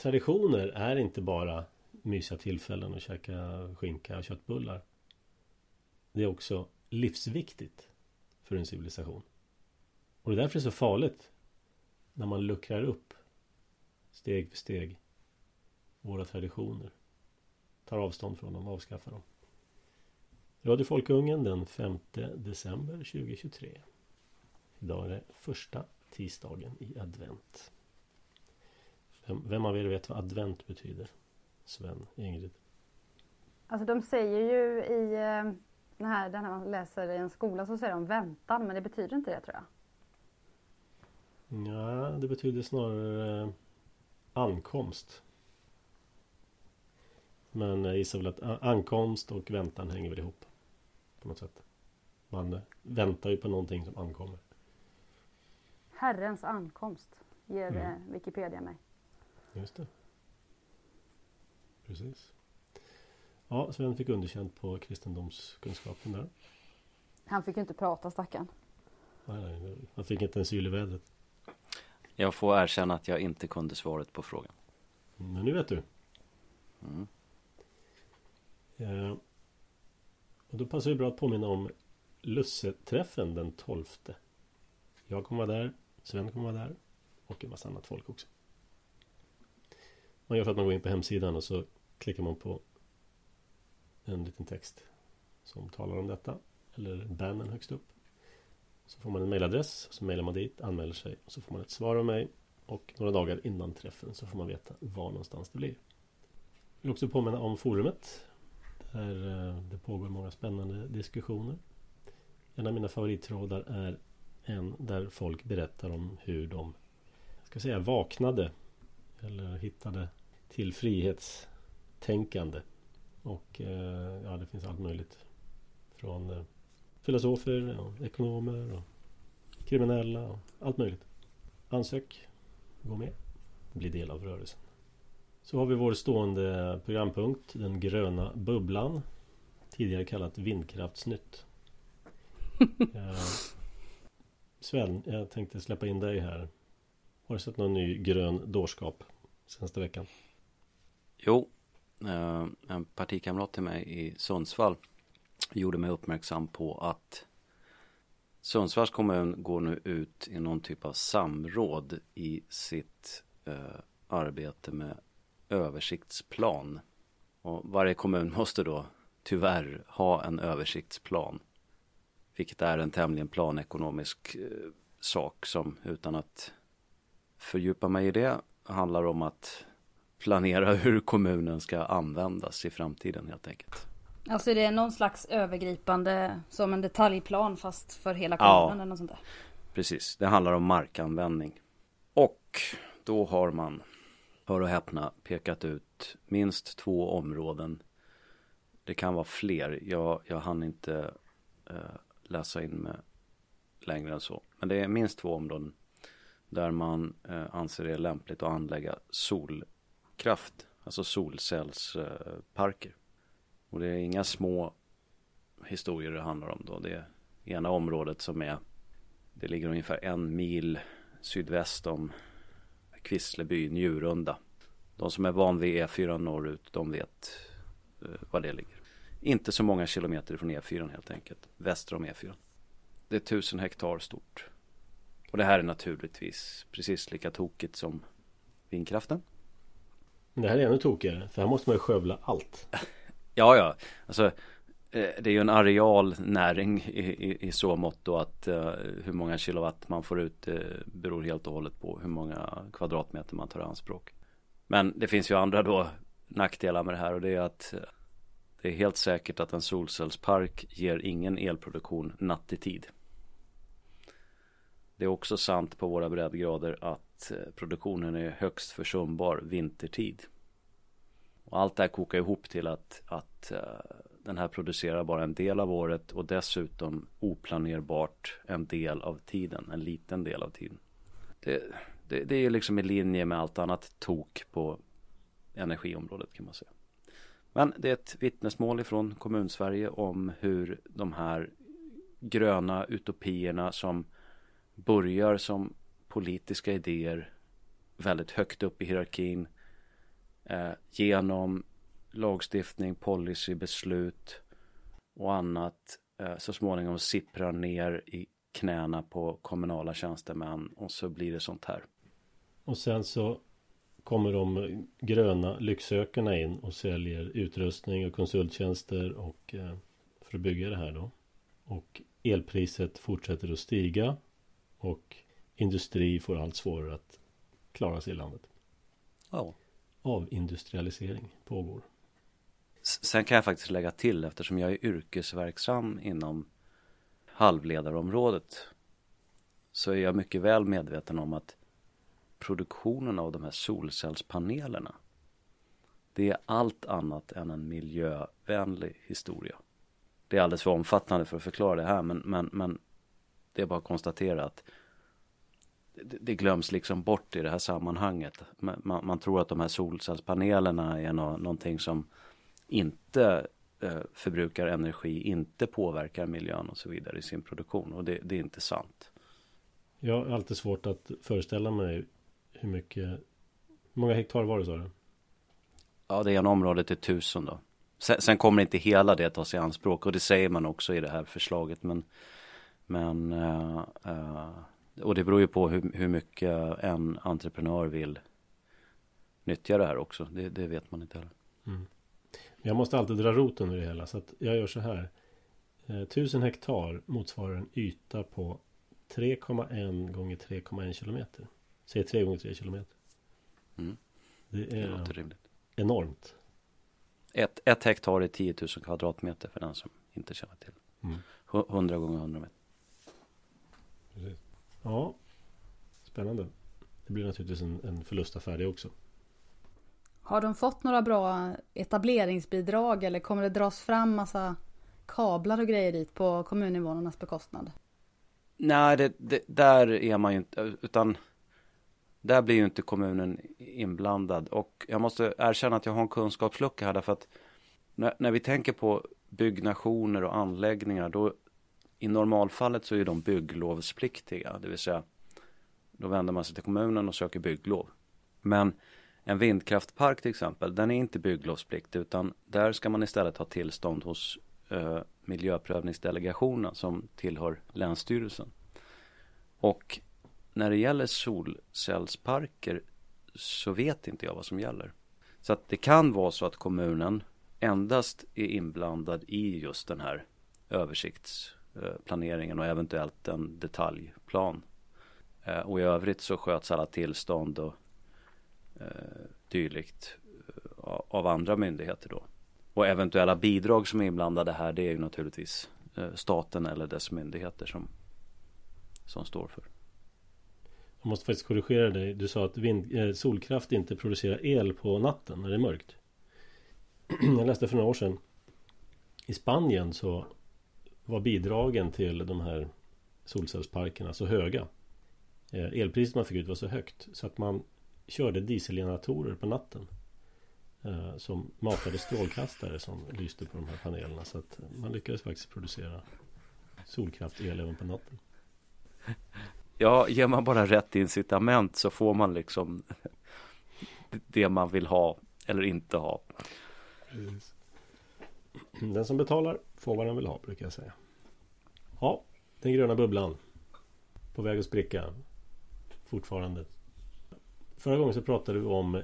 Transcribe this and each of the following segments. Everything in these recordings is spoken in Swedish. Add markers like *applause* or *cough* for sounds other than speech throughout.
traditioner är inte bara mysiga tillfällen och käka skinka och köttbullar. Det är också livsviktigt för en civilisation. Och det är därför det är så farligt när man luckrar upp steg för steg våra traditioner. Tar avstånd från dem, avskaffar dem. Radio Folkungen den 5 december 2023. Idag är det första tisdagen i advent. Vem, vem av er vet vad advent betyder? Sven, Ingrid? Alltså de säger ju i eh, den här, den här man läser i en skola så säger de väntan men det betyder inte det tror jag. Ja, det betyder snarare eh, ankomst. Men jag gissar väl att ankomst och väntan hänger väl ihop. På något sätt. Man eh, väntar ju på någonting som ankommer. Herrens ankomst ger mm. Wikipedia mig. Just det. Precis. Ja, Sven fick underkänt på kristendomskunskapen där. Han fick ju inte prata stackarn. Nej, nej, han fick inte en syl i vädret. Jag får erkänna att jag inte kunde svaret på frågan. Men nu vet du. Mm. Eh, och då passar det bra att påminna om Lusseträffen den 12. Jag kommer vara där, Sven kommer vara där och en massa annat folk också. Man gör så att man går in på hemsidan och så klickar man på en liten text som talar om detta. Eller bannern högst upp. Så får man en mailadress, så mailar man dit, anmäler sig och så får man ett svar av mig. Och några dagar innan träffen så får man veta var någonstans det blir. Jag vill också påminna om forumet. Där eh, det pågår många spännande diskussioner. En av mina favorittrådar är en där folk berättar om hur de ska säga, vaknade eller hittade till frihetstänkande. Och eh, ja, det finns allt möjligt. Från eh, filosofer, och ekonomer och kriminella och allt möjligt. Ansök, gå med, bli del av rörelsen. Så har vi vår stående programpunkt, den gröna bubblan. Tidigare kallat vindkraftsnytt. *laughs* eh, Sven, jag tänkte släppa in dig här. Har du sett någon ny grön dårskap senaste veckan? Jo, eh, en partikamrat till mig i Sundsvall gjorde mig uppmärksam på att Sundsvalls kommun går nu ut i någon typ av samråd i sitt eh, arbete med översiktsplan. Och varje kommun *laughs* måste då tyvärr ha en översiktsplan. Vilket är en tämligen planekonomisk eh, sak som utan att fördjupa mig i det handlar om att planera *laughs* hur kommunen ska användas i framtiden helt enkelt. Alltså det är någon slags övergripande som en detaljplan fast för hela kommunen ja, eller något sånt där. Precis, det handlar om markanvändning. Och då har man, hör och häpna, pekat ut minst två områden. Det kan vara fler, jag, jag hann inte eh, läsa in mig längre än så. Men det är minst två områden där man eh, anser det lämpligt att anlägga vindkraft, alltså solcellsparker. Och det är inga små historier det handlar om då. Det är ena området som är, det ligger ungefär en mil sydväst om Kvissleby, Njurunda. De som är van vid E4 norrut, de vet eh, var det ligger. Inte så många kilometer från E4 helt enkelt, väster om E4. Det är tusen hektar stort. Och det här är naturligtvis precis lika tokigt som vindkraften. Det här är ännu tokigare, för här måste man ju skövla allt. *laughs* ja, ja. Alltså, eh, det är ju en areal näring i, i, i så mått då att uh, hur många kilowatt man får ut uh, beror helt och hållet på hur många kvadratmeter man tar i anspråk. Men det finns ju andra då nackdelar med det här och det är att uh, det är helt säkert att en solcellspark ger ingen elproduktion nattetid. Det är också sant på våra breddgrader att Eh, produktionen är högst försumbar vintertid. Och allt det här kokar ihop till att, att eh, den här producerar bara en del av året och dessutom oplanerbart en del av tiden, en liten del av tiden. Det, det, det är liksom i linje med allt annat tok på energiområdet kan man säga. Men det är ett vittnesmål ifrån kommunsverige om hur de här gröna utopierna som börjar som politiska idéer väldigt högt upp i hierarkin eh, genom lagstiftning, policybeslut och annat eh, så småningom sipprar ner i knäna på kommunala tjänstemän och så blir det sånt här. Och sen så kommer de gröna lycksökarna in och säljer utrustning och konsulttjänster och eh, för att bygga det här då. Och elpriset fortsätter att stiga och industri får allt svårare att klara sig i landet. Ja. Avindustrialisering pågår. Sen kan jag faktiskt lägga till eftersom jag är yrkesverksam inom halvledarområdet så är jag mycket väl medveten om att produktionen av de här solcellspanelerna det är allt annat än en miljövänlig historia. Det är alldeles för omfattande för att förklara det här men, men, men det är bara att konstatera att det, glöms liksom bort i det här sammanhanget. Man, man, tror att de här solcellspanelerna är no, någonting som inte eh, förbrukar energi, inte påverkar miljön och så vidare i sin produktion och det, det är inte sant. Jag har alltid svårt att föreställa mig hur mycket Hur många hektar var det sa du? Ja det ena området är tusen då sen, sen, kommer inte hela det tas i anspråk och det säger man också i det här förslaget men Men uh, uh, Och det beror ju på hur, hur, mycket en entreprenör vill Nyttja det här också det, det vet man inte heller mm. Jag måste alltid dra roten ur det hela så att jag gör så här eh, Tusen hektar motsvarar en yta på 3,1 gånger 3,1 kilometer Säg 3 gånger 3 kilometer. Mm. Det är det enormt. Ett, ett hektar är 10 000 kvadratmeter för den som inte känner till. Mm. 100 gånger 100 meter. Precis. Ja, spännande. Det blir naturligtvis en, en förlustaffär det också. Har de fått några bra etableringsbidrag eller kommer det dras fram massa kablar och grejer dit på kommuninvånarnas bekostnad? Nej, det, det, där är man ju inte, utan där blir ju inte kommunen inblandad och jag måste erkänna att jag har en kunskapslucka här därför att när, när vi tänker på byggnationer och anläggningar då i normalfallet så är de bygglovspliktiga, det vill säga då vänder man sig till kommunen och söker bygglov. Men en vindkraftpark till exempel, den är inte bygglovspliktig utan där ska man istället ha tillstånd hos eh, miljöprövningsdelegationen som tillhör Länsstyrelsen. Och när det gäller solcellsparker så vet inte jag vad som gäller. Så att det kan vara så att kommunen endast är inblandad i just den här översikts Eh, planeringen och eventuellt en detaljplan. Eh, och i övrigt så sköts alla tillstånd och eh, dylikt av andra myndigheter då. Och eventuella bidrag som är inblandade här det är ju naturligtvis staten eller dess myndigheter som, som står för. Jag måste faktiskt korrigera dig. Du sa att vind, eh, solkraft inte producerar el på natten när det är mörkt. *clears throat* Jag läste för några år sedan. I Spanien så var bidragen till de här solcellsparkerna så höga. Eh, elpriset man fick ut var så högt så att man körde dieselgeneratorer på natten. Eh, som matade strålkastare som lyste på de här panelerna. Så att man lyckades faktiskt producera solkraftel även på natten. Ja, ger man bara rätt incitament så får man liksom det man vill ha eller inte ha. Precis. *clears throat* Den som betalar får vad den vill ha brukar jag säga. Ja, den gröna bubblan. På väg att spricka. Fortfarande. Förra gången så pratade vi om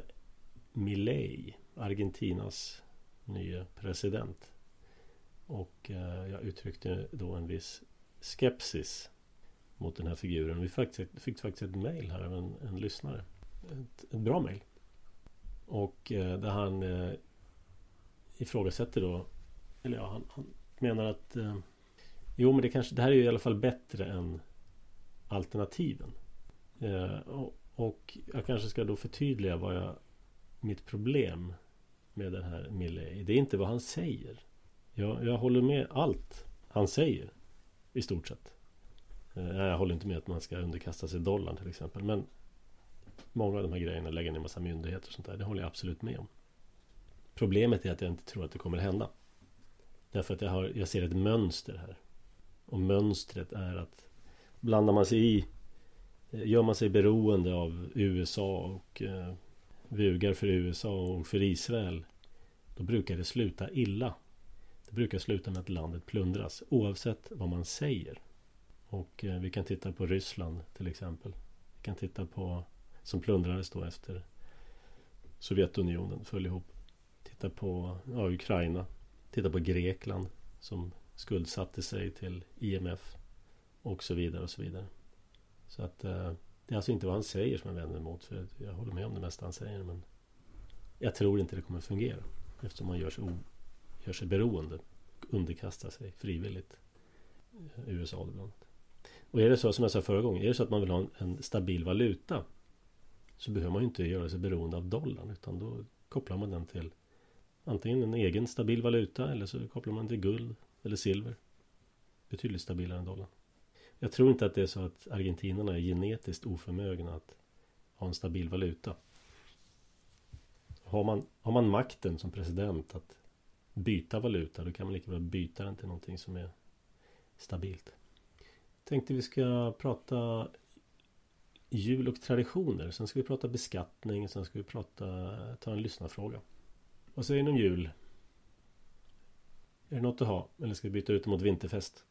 Milei, Argentinas nya president. Och eh, jag uttryckte då en viss skepsis mot den här figuren. Vi fick, fick faktiskt ett mail här av en, en lyssnare. Ett, ett bra mail. Och eh, där han eh, ifrågasätter då eller ja, han, han menar att eh, Jo men det kanske Det här är ju i alla fall bättre än Alternativen. Eh, och, och, jag kanske ska då förtydliga vad jag Mitt problem Med den här Milley Det är inte vad han säger. Jag, jag håller med allt han säger. I stort sett. Eh, jag håller inte med att man ska underkasta sig dollarn till exempel. Men många av de här grejerna lägga ner en massa myndigheter och sånt där. Det håller jag absolut med om. Problemet är att jag inte tror att det kommer hända. Därför att jag, har, jag ser ett mönster här. Och mönstret är att blandar man sig i eh, Gör man sig beroende av USA och eh, bugar för USA och för Israel då brukar det sluta illa. Det brukar sluta med att landet plundras oavsett vad man säger. Och eh, vi kan titta på Ryssland till exempel. Vi kan titta på som plundrades då efter Sovjetunionen föll ihop. Titta på ja, Ukraina. Titta på Grekland som skuldsatte sig till IMF. Och så vidare och så vidare. Så att eh, det är alltså inte vad han säger som jag vänder mig emot. För jag håller med om det mesta han säger. Men jag tror inte det kommer fungera. Eftersom man gör sig, gör sig beroende. Underkastar sig frivilligt. Eh, USA bland annat. Och är det så som jag sa förra gången. Är det så att man vill ha en, en stabil valuta. Så behöver man ju inte göra sig beroende av dollarn. Utan då kopplar man den till antingen en egen stabil valuta. Eller så kopplar man till guld eller silver. Betydligt stabilare än dollarn. Jag tror inte att det är så att argentinarna är genetiskt oförmögna att ha en stabil valuta. Har man, har man makten som president att byta valuta då kan man lika bra byta den till någonting som är stabilt. Tänkte vi ska prata jul och traditioner. Sen ska vi prata beskattning. Sen ska vi prata, ta en lyssnarfråga. Vad säger ni om jul? Är det något att ha? Eller ska vi byta ut det mot vinterfest?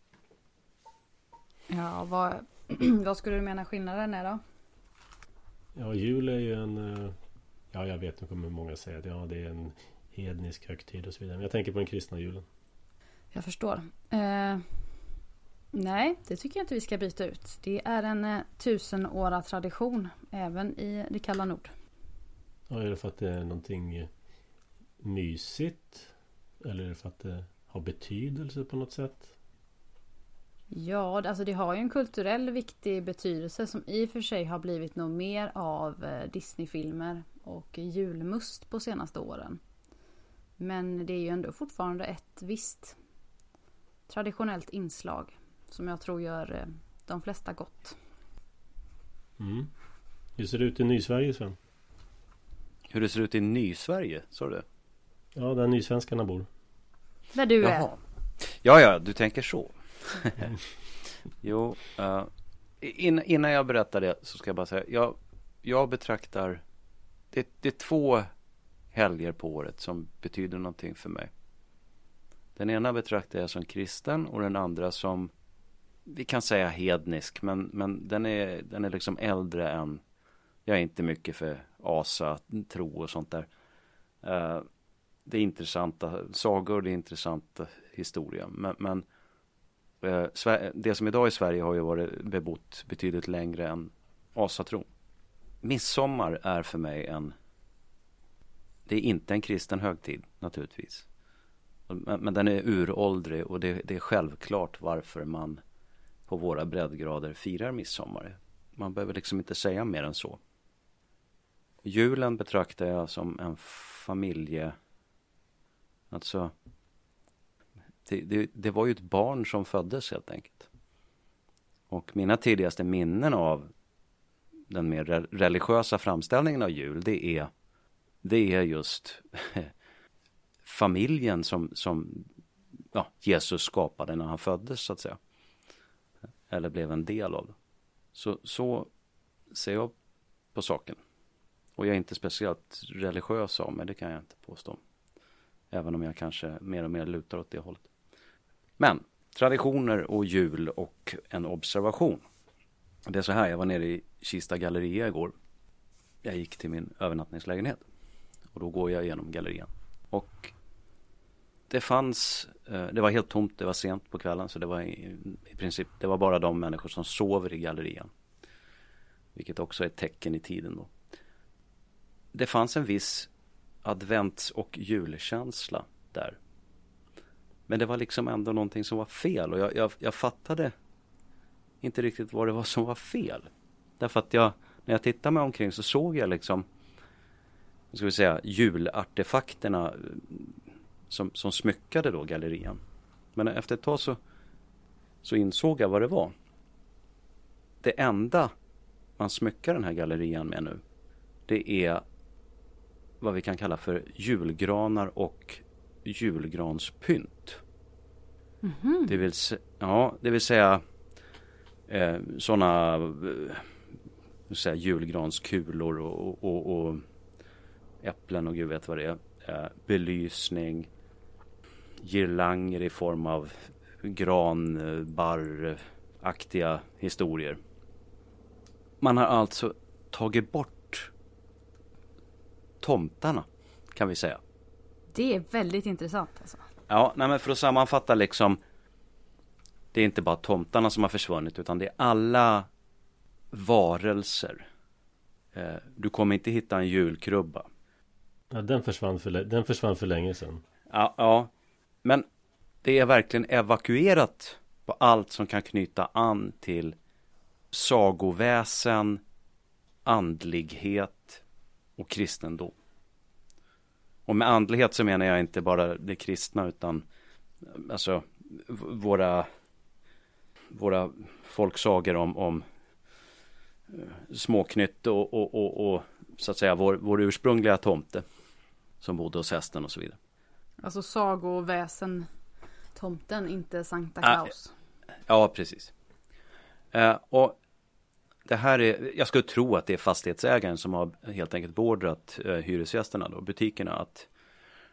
Ja, vad, *clears throat* vad skulle du mena skillnaden är då? Ja, jul är ju en... Eh, ja, jag vet, nu kommer många säga att ja, det är en hednisk högtid och så vidare. Men jag tänker på den kristna julen. Jag förstår. Eh, nej, det tycker jag inte vi ska byta ut. Det är en eh, tusenåra tradition även i det kalla nord. Ja, är det för att det är någonting mysigt? Eller är det för att det har betydelse på något sätt? Ja, alltså det har ju en kulturell viktig betydelse som i och för sig har blivit nog mer av eh, Disneyfilmer och julmust på senaste åren. Men det är ju ändå fortfarande ett visst traditionellt inslag som jag tror gör eh, de flesta gott. Mm. Hur ser det ut i Nysverige Sven? Hur det ser ut i Nysverige, sa du det? Ja, där nysvenskarna bor. Där du Jaha. är. Ja, ja, du tänker så. *laughs* jo, uh, in, innan jag berättar det så ska jag bara säga. Jag, jag betraktar, det, det är två helger på året som betyder någonting för mig. Den ena betraktar jag som kristen och den andra som vi kan säga hednisk, men, men den, är, den är liksom äldre än jag är inte mycket för asa, tro och sånt där. Uh, det är intressanta sagor, det är intressanta historia. Men, men eh, det som idag i Sverige har ju varit bebott betydligt längre än asatron. Midsommar är för mig en det är inte en kristen högtid naturligtvis. Men, men den är uråldrig och det, det, är självklart varför man på våra breddgrader firar midsommar. Man behöver liksom inte säga mer än så. Julen betraktar jag som en familje... Alltså... Det, det, det var ju ett barn som föddes helt enkelt. Och mina tidigaste minnen av den mer religiösa framställningen av jul, det är det är just *laughs* familjen som, som ja, Jesus skapade när han föddes så att säga. Eller blev en del av. Så, så ser jag på saken. Och jag är inte speciellt religiös av mig, det kan jag inte påstå. Även om jag kanske mer och mer lutar åt det hållet. Men traditioner och jul och en observation. Det är så här, jag var nere i Kista galleria igår. Jag gick till min övernattningslägenhet. Och då går jag igenom gallerian. Och det fanns, eh, det var helt tomt, det var sent på kvällen så det var i, i princip, det var bara de människor som sover i gallerian. Vilket också är ett tecken i tiden då. Det fanns en viss advents och julkänsla där. Men det var liksom ändå någonting som var fel och jag, jag, jag fattade inte riktigt vad det var som var fel. Därför att jag, när jag tittade mig omkring så såg jag liksom vad ska vi säga, julartefakterna eh, som, som smyckade då gallerian. Men efter ett tag så, så insåg jag vad det var. Det enda man smyckar den här gallerian med nu, det är vad vi kan kalla för julgranar och julgranspynt. Mm -hmm. Det vill, ja, det vill säga eh, sådana eh, säga, julgranskulor och, och, och äpplen och gud vet vad det är. Eh, belysning, girlanger i form av granbarraktiga historier. Man har alltså tagit bort tomtarna kan vi säga. Det är väldigt intressant alltså. Ja, nej men för att sammanfatta liksom. Det är inte bara tomtarna som har försvunnit utan det är alla varelser. Eh, du kommer inte hitta en julkrubba. Ja, den försvann för, den försvann för länge sedan. Ja, ja, men det är verkligen evakuerat på allt som kan knyta an till sagoväsen, andlighet och kristendom. Och med andlighet så menar jag inte bara det kristna utan alltså våra våra folksagor om, om eh, småknytt och, och, och, och, så att säga vår, vår ursprungliga tomte som bodde hos hästen och så vidare. Alltså sagoväsen tomten, inte Sankta Claus. Ja, ja precis. Eh, och det här är, jag skulle tro att det är fastighetsägaren som har helt enkelt beordrat eh, hyresgästerna då, butikerna att,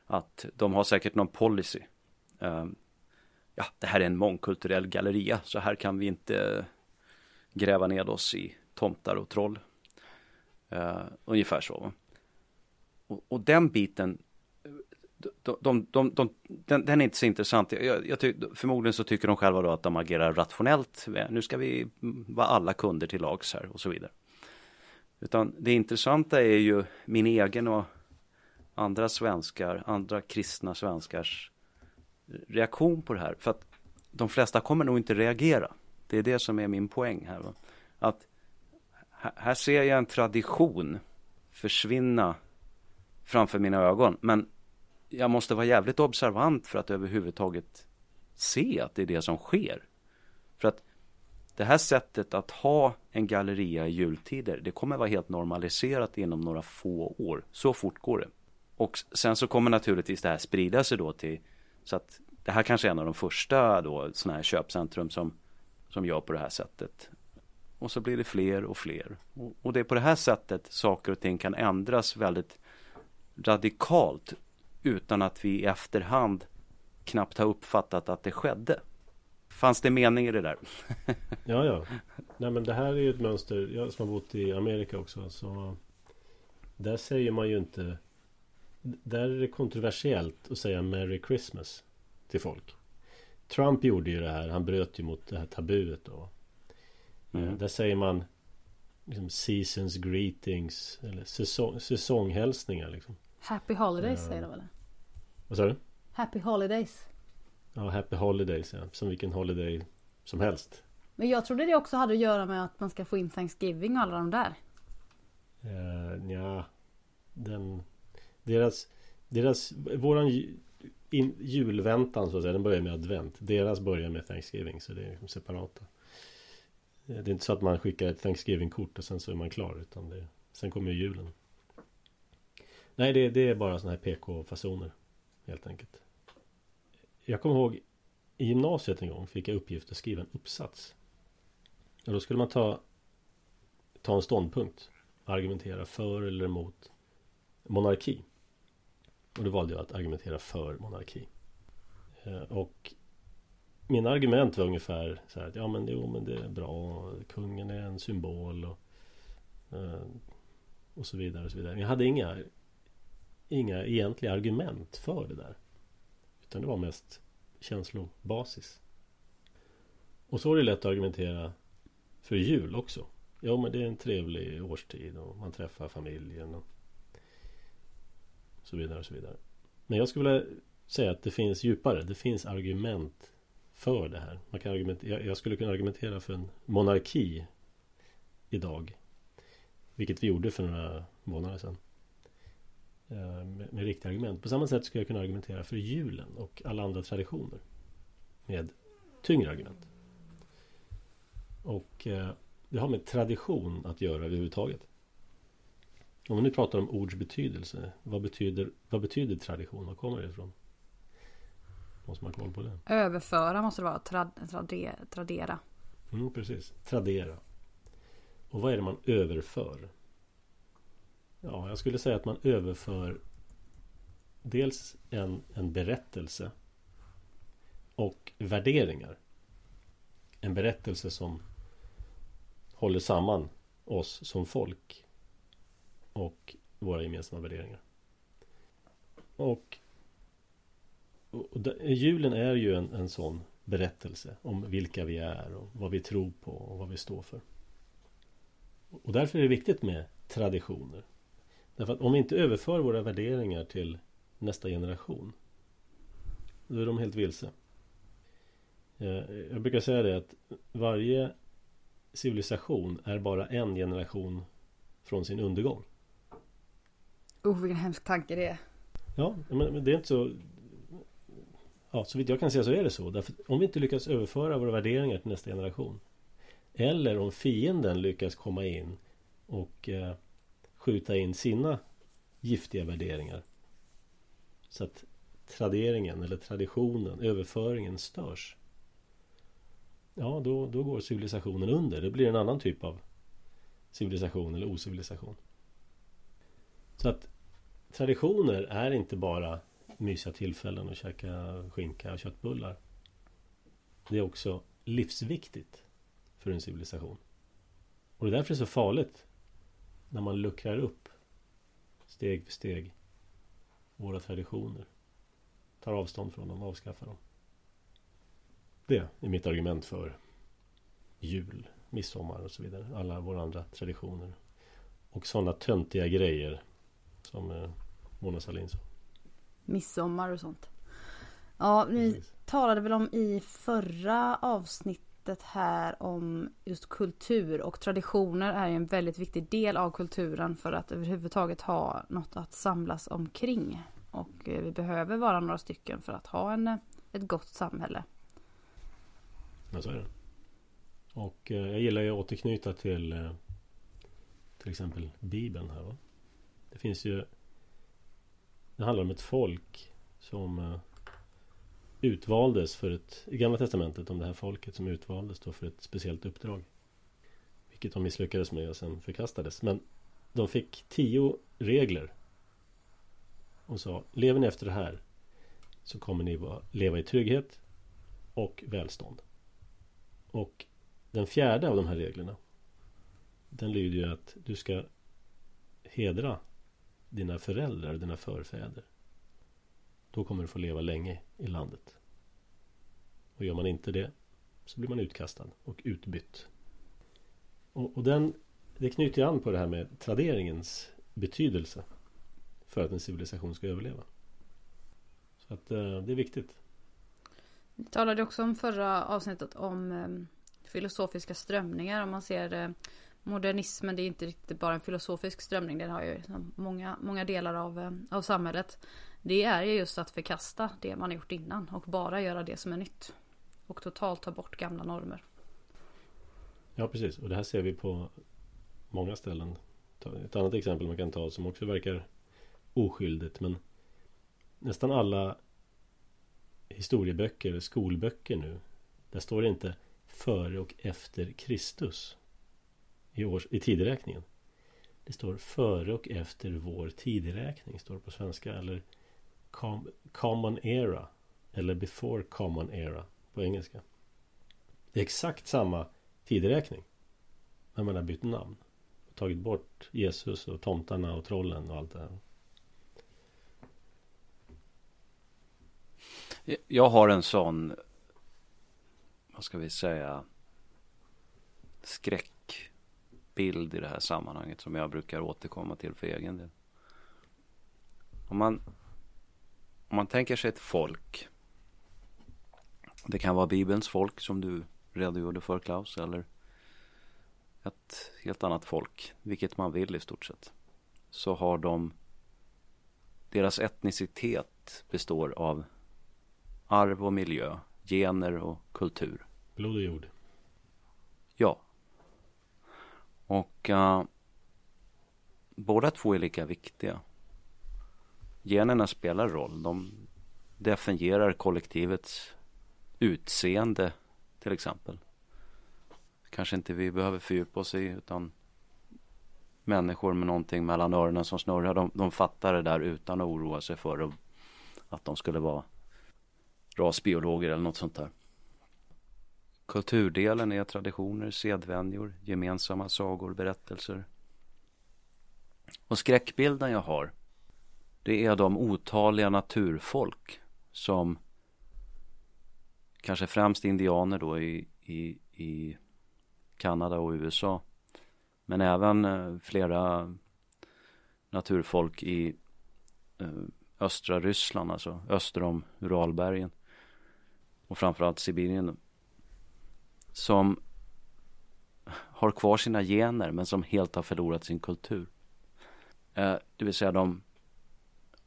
att de har säkert någon policy. Eh, ja, det här är en mångkulturell galleria, så här kan vi inte eh, gräva ned oss i tomtar och troll. Eh, ungefär så. Och, och, den biten, de, de, de, den, den, är inte så intressant. Jag, jag ty, förmodligen så tycker de själva då att de agerar rationellt. Eh, nu ska vi vara alla kunder till lags här och så vidare. Utan det intressanta är ju min egen och andra svenskar, andra kristna svenskars reaktion på det här. För att de flesta kommer nog inte reagera. Det är det som är min poäng här. Va? Att här ser jag en tradition försvinna framför mina ögon. Men jag måste vara jävligt observant för att överhuvudtaget se att det är det som sker. För att det här sättet att ha en galleria i jultider, det kommer vara helt normaliserat inom några få år. Så fort går det. Och sen så kommer naturligtvis det här sprida sig då till så att det här kanske är en av de första då sådana här köpcentrum som, som gör på det här sättet. Och så blir det fler och fler. Och, och det är på det här sättet saker och ting kan ändras väldigt radikalt utan att vi i efterhand knappt har uppfattat att det skedde. Fanns det mening i det där? *laughs* ja, ja. Nej, men det här är ju ett mönster. Jag som har bott i Amerika också. Så där säger man ju inte där är det kontroversiellt att säga Merry Christmas till folk. Trump gjorde ju det här. Han bröt ju mot det här tabuet då. Mm. Eh, där säger man liksom Seasons greetings eller säsong, säsonghälsningar liksom. Happy holidays säger de väl? Vad sa du? Happy holidays. Ja, happy holidays ja. Som vilken holiday som helst. Men jag trodde det också hade att göra med att man ska få in Thanksgiving och alla de där. Uh, ja, den deras, deras, våran in, julväntan så att säga, den börjar med advent. Deras börjar med Thanksgiving, så det är liksom separata. Det är inte så att man skickar ett Thanksgiving-kort och sen så är man klar, utan det, sen kommer ju julen. Nej, det, det är bara sådana här PK-fasoner, helt enkelt. Jag kommer ihåg i gymnasiet en gång fick jag uppgift att skriva en uppsats. Och då skulle man ta, ta en ståndpunkt, argumentera för eller emot monarki. Och då valde jag att argumentera för monarki. Eh, och mina argument var ungefär så här att ja men jo men det är bra. Kungen är en symbol och, eh, och så vidare och så vidare. Men jag hade inga Inga egentliga argument för det där. Utan det var mest känslobasis. Och så är det lätt att argumentera för jul också. Ja men det är en trevlig årstid och man träffar familjen och så vidare och så vidare. Men jag skulle vilja säga att det finns djupare. Det finns argument för det här. Man kan argumentera, jag skulle kunna argumentera för en monarki idag. Vilket vi gjorde för några månader sedan. Eh, med, med riktiga argument. På samma sätt skulle jag kunna argumentera för julen och alla andra traditioner. Med tyngre argument. Och eh, det har med tradition att göra överhuvudtaget. Om vi nu pratar om ords betydelse. Vad betyder, vad betyder tradition? Var kommer det ifrån? Måste man ha koll på det. Överföra måste det vara. Trad, trade, tradera. Mm, precis. Tradera. Och vad är det man överför? Ja, jag skulle säga att man överför dels en, en berättelse och värderingar. En berättelse som håller samman oss som folk och våra gemensamma värderingar. Och, och, julen är ju en, en sån berättelse om vilka vi är och vad vi tror på och vad vi står för. Och därför är det viktigt med traditioner. Därför att om vi inte överför våra värderingar till nästa generation då är de helt vilse. Eh, jag brukar säga det att varje civilisation är bara en generation från sin undergång. Oh, vilken hemsk tanke det är. Ja, men det är inte så Ja, så vitt jag kan se så är det så. Därför om vi inte lyckas överföra våra värderingar till nästa generation eller om fienden lyckas komma in och eh, skjuta in sina giftiga värderingar så att traderingen eller traditionen, överföringen störs. Ja, då, då går civilisationen under. Det blir en annan typ av civilisation eller ocivilisation. Så att traditioner är inte bara mysiga tillfällen och käka skinka och köttbullar. Det är också livsviktigt för en civilisation. Och det är därför det är så farligt när man luckrar upp steg för steg våra traditioner. Tar avstånd från dem, avskaffar dem. Det är mitt argument för jul, midsommar och så vidare. Alla våra andra traditioner. Och sådana töntiga grejer som eh, Mona Sahlin sa midsommar och sånt. Ja, ni Precis. talade väl om i förra avsnittet här om just kultur och traditioner är en väldigt viktig del av kulturen för att överhuvudtaget ha något att samlas omkring. Och eh, vi behöver vara några stycken för att ha en, eh, ett gott samhälle. Ja, så är det. Och eh, jag gillar ju att återknyta till till exempel Bibeln här. Va? Det finns ju det handlar om ett folk som utvaldes för ett, i Gamla Testamentet om det här folket som utvaldes då för ett speciellt uppdrag. Vilket de misslyckades med och sen förkastades. Men de fick tio regler. Och sa, lever ni efter det här så kommer ni leva i trygghet och välstånd. Och den fjärde av de här reglerna den lyder ju att du ska hedra dina föräldrar, dina förfäder. Då kommer du få leva länge i landet. Och gör man inte det så blir man utkastad och utbytt. Och, och den, det knyter an på det här med traderingens betydelse för att en civilisation ska överleva. Så att eh, det är viktigt. Vi talade också om förra avsnittet om eh, filosofiska strömningar. Om man ser eh, modernismen det är inte riktigt bara en filosofisk strömning. Den har ju liksom många, många delar av, eh, av samhället. Det är ju just att förkasta det man har gjort innan och bara göra det som är nytt. Och totalt ta bort gamla normer. Ja precis och det här ser vi på många ställen. Ett annat exempel man kan ta som också verkar oskyldigt men nästan alla historieböcker, skolböcker nu där står det inte före och efter Kristus i, års, i tideräkningen. Det står före och efter vår tideräkning, står det på svenska. Eller com, common era. Eller before common era på engelska. Det är exakt samma tideräkning. När man har bytt namn. Och tagit bort Jesus och tomtarna och trollen och allt det här. Jag har en sån, vad ska vi säga, Skräckbild i det här sammanhanget som jag brukar återkomma till för egen del. Om man, om man tänker sig ett folk. Det kan vara Bibelns folk som du redogjorde för Klaus eller ett helt annat folk, vilket man vill i stort sett. Så har de deras etnicitet består av arv och miljö, gener och kultur. Blod och jord. Ja, och uh, båda två är lika viktiga. Generna spelar roll. De definierar kollektivets utseende till exempel. Kanske inte vi behöver fördjupa oss i utan människor med någonting mellan öronen som snurrar. De, de fattar det där utan att oroa sig för att de skulle vara rasbiologer eller något sånt där. Kulturdelen är traditioner, sedvänjor, gemensamma sagor, berättelser. Och skräckbilden jag har, det är de otaliga naturfolk som kanske främst indianer då i, i, i Kanada och USA. Men även eh, flera naturfolk i eh, östra Ryssland, alltså öster om Uralbergen. Och framförallt Sibirien. Som har kvar sina gener men som helt har förlorat sin kultur. Eh, det vill säga de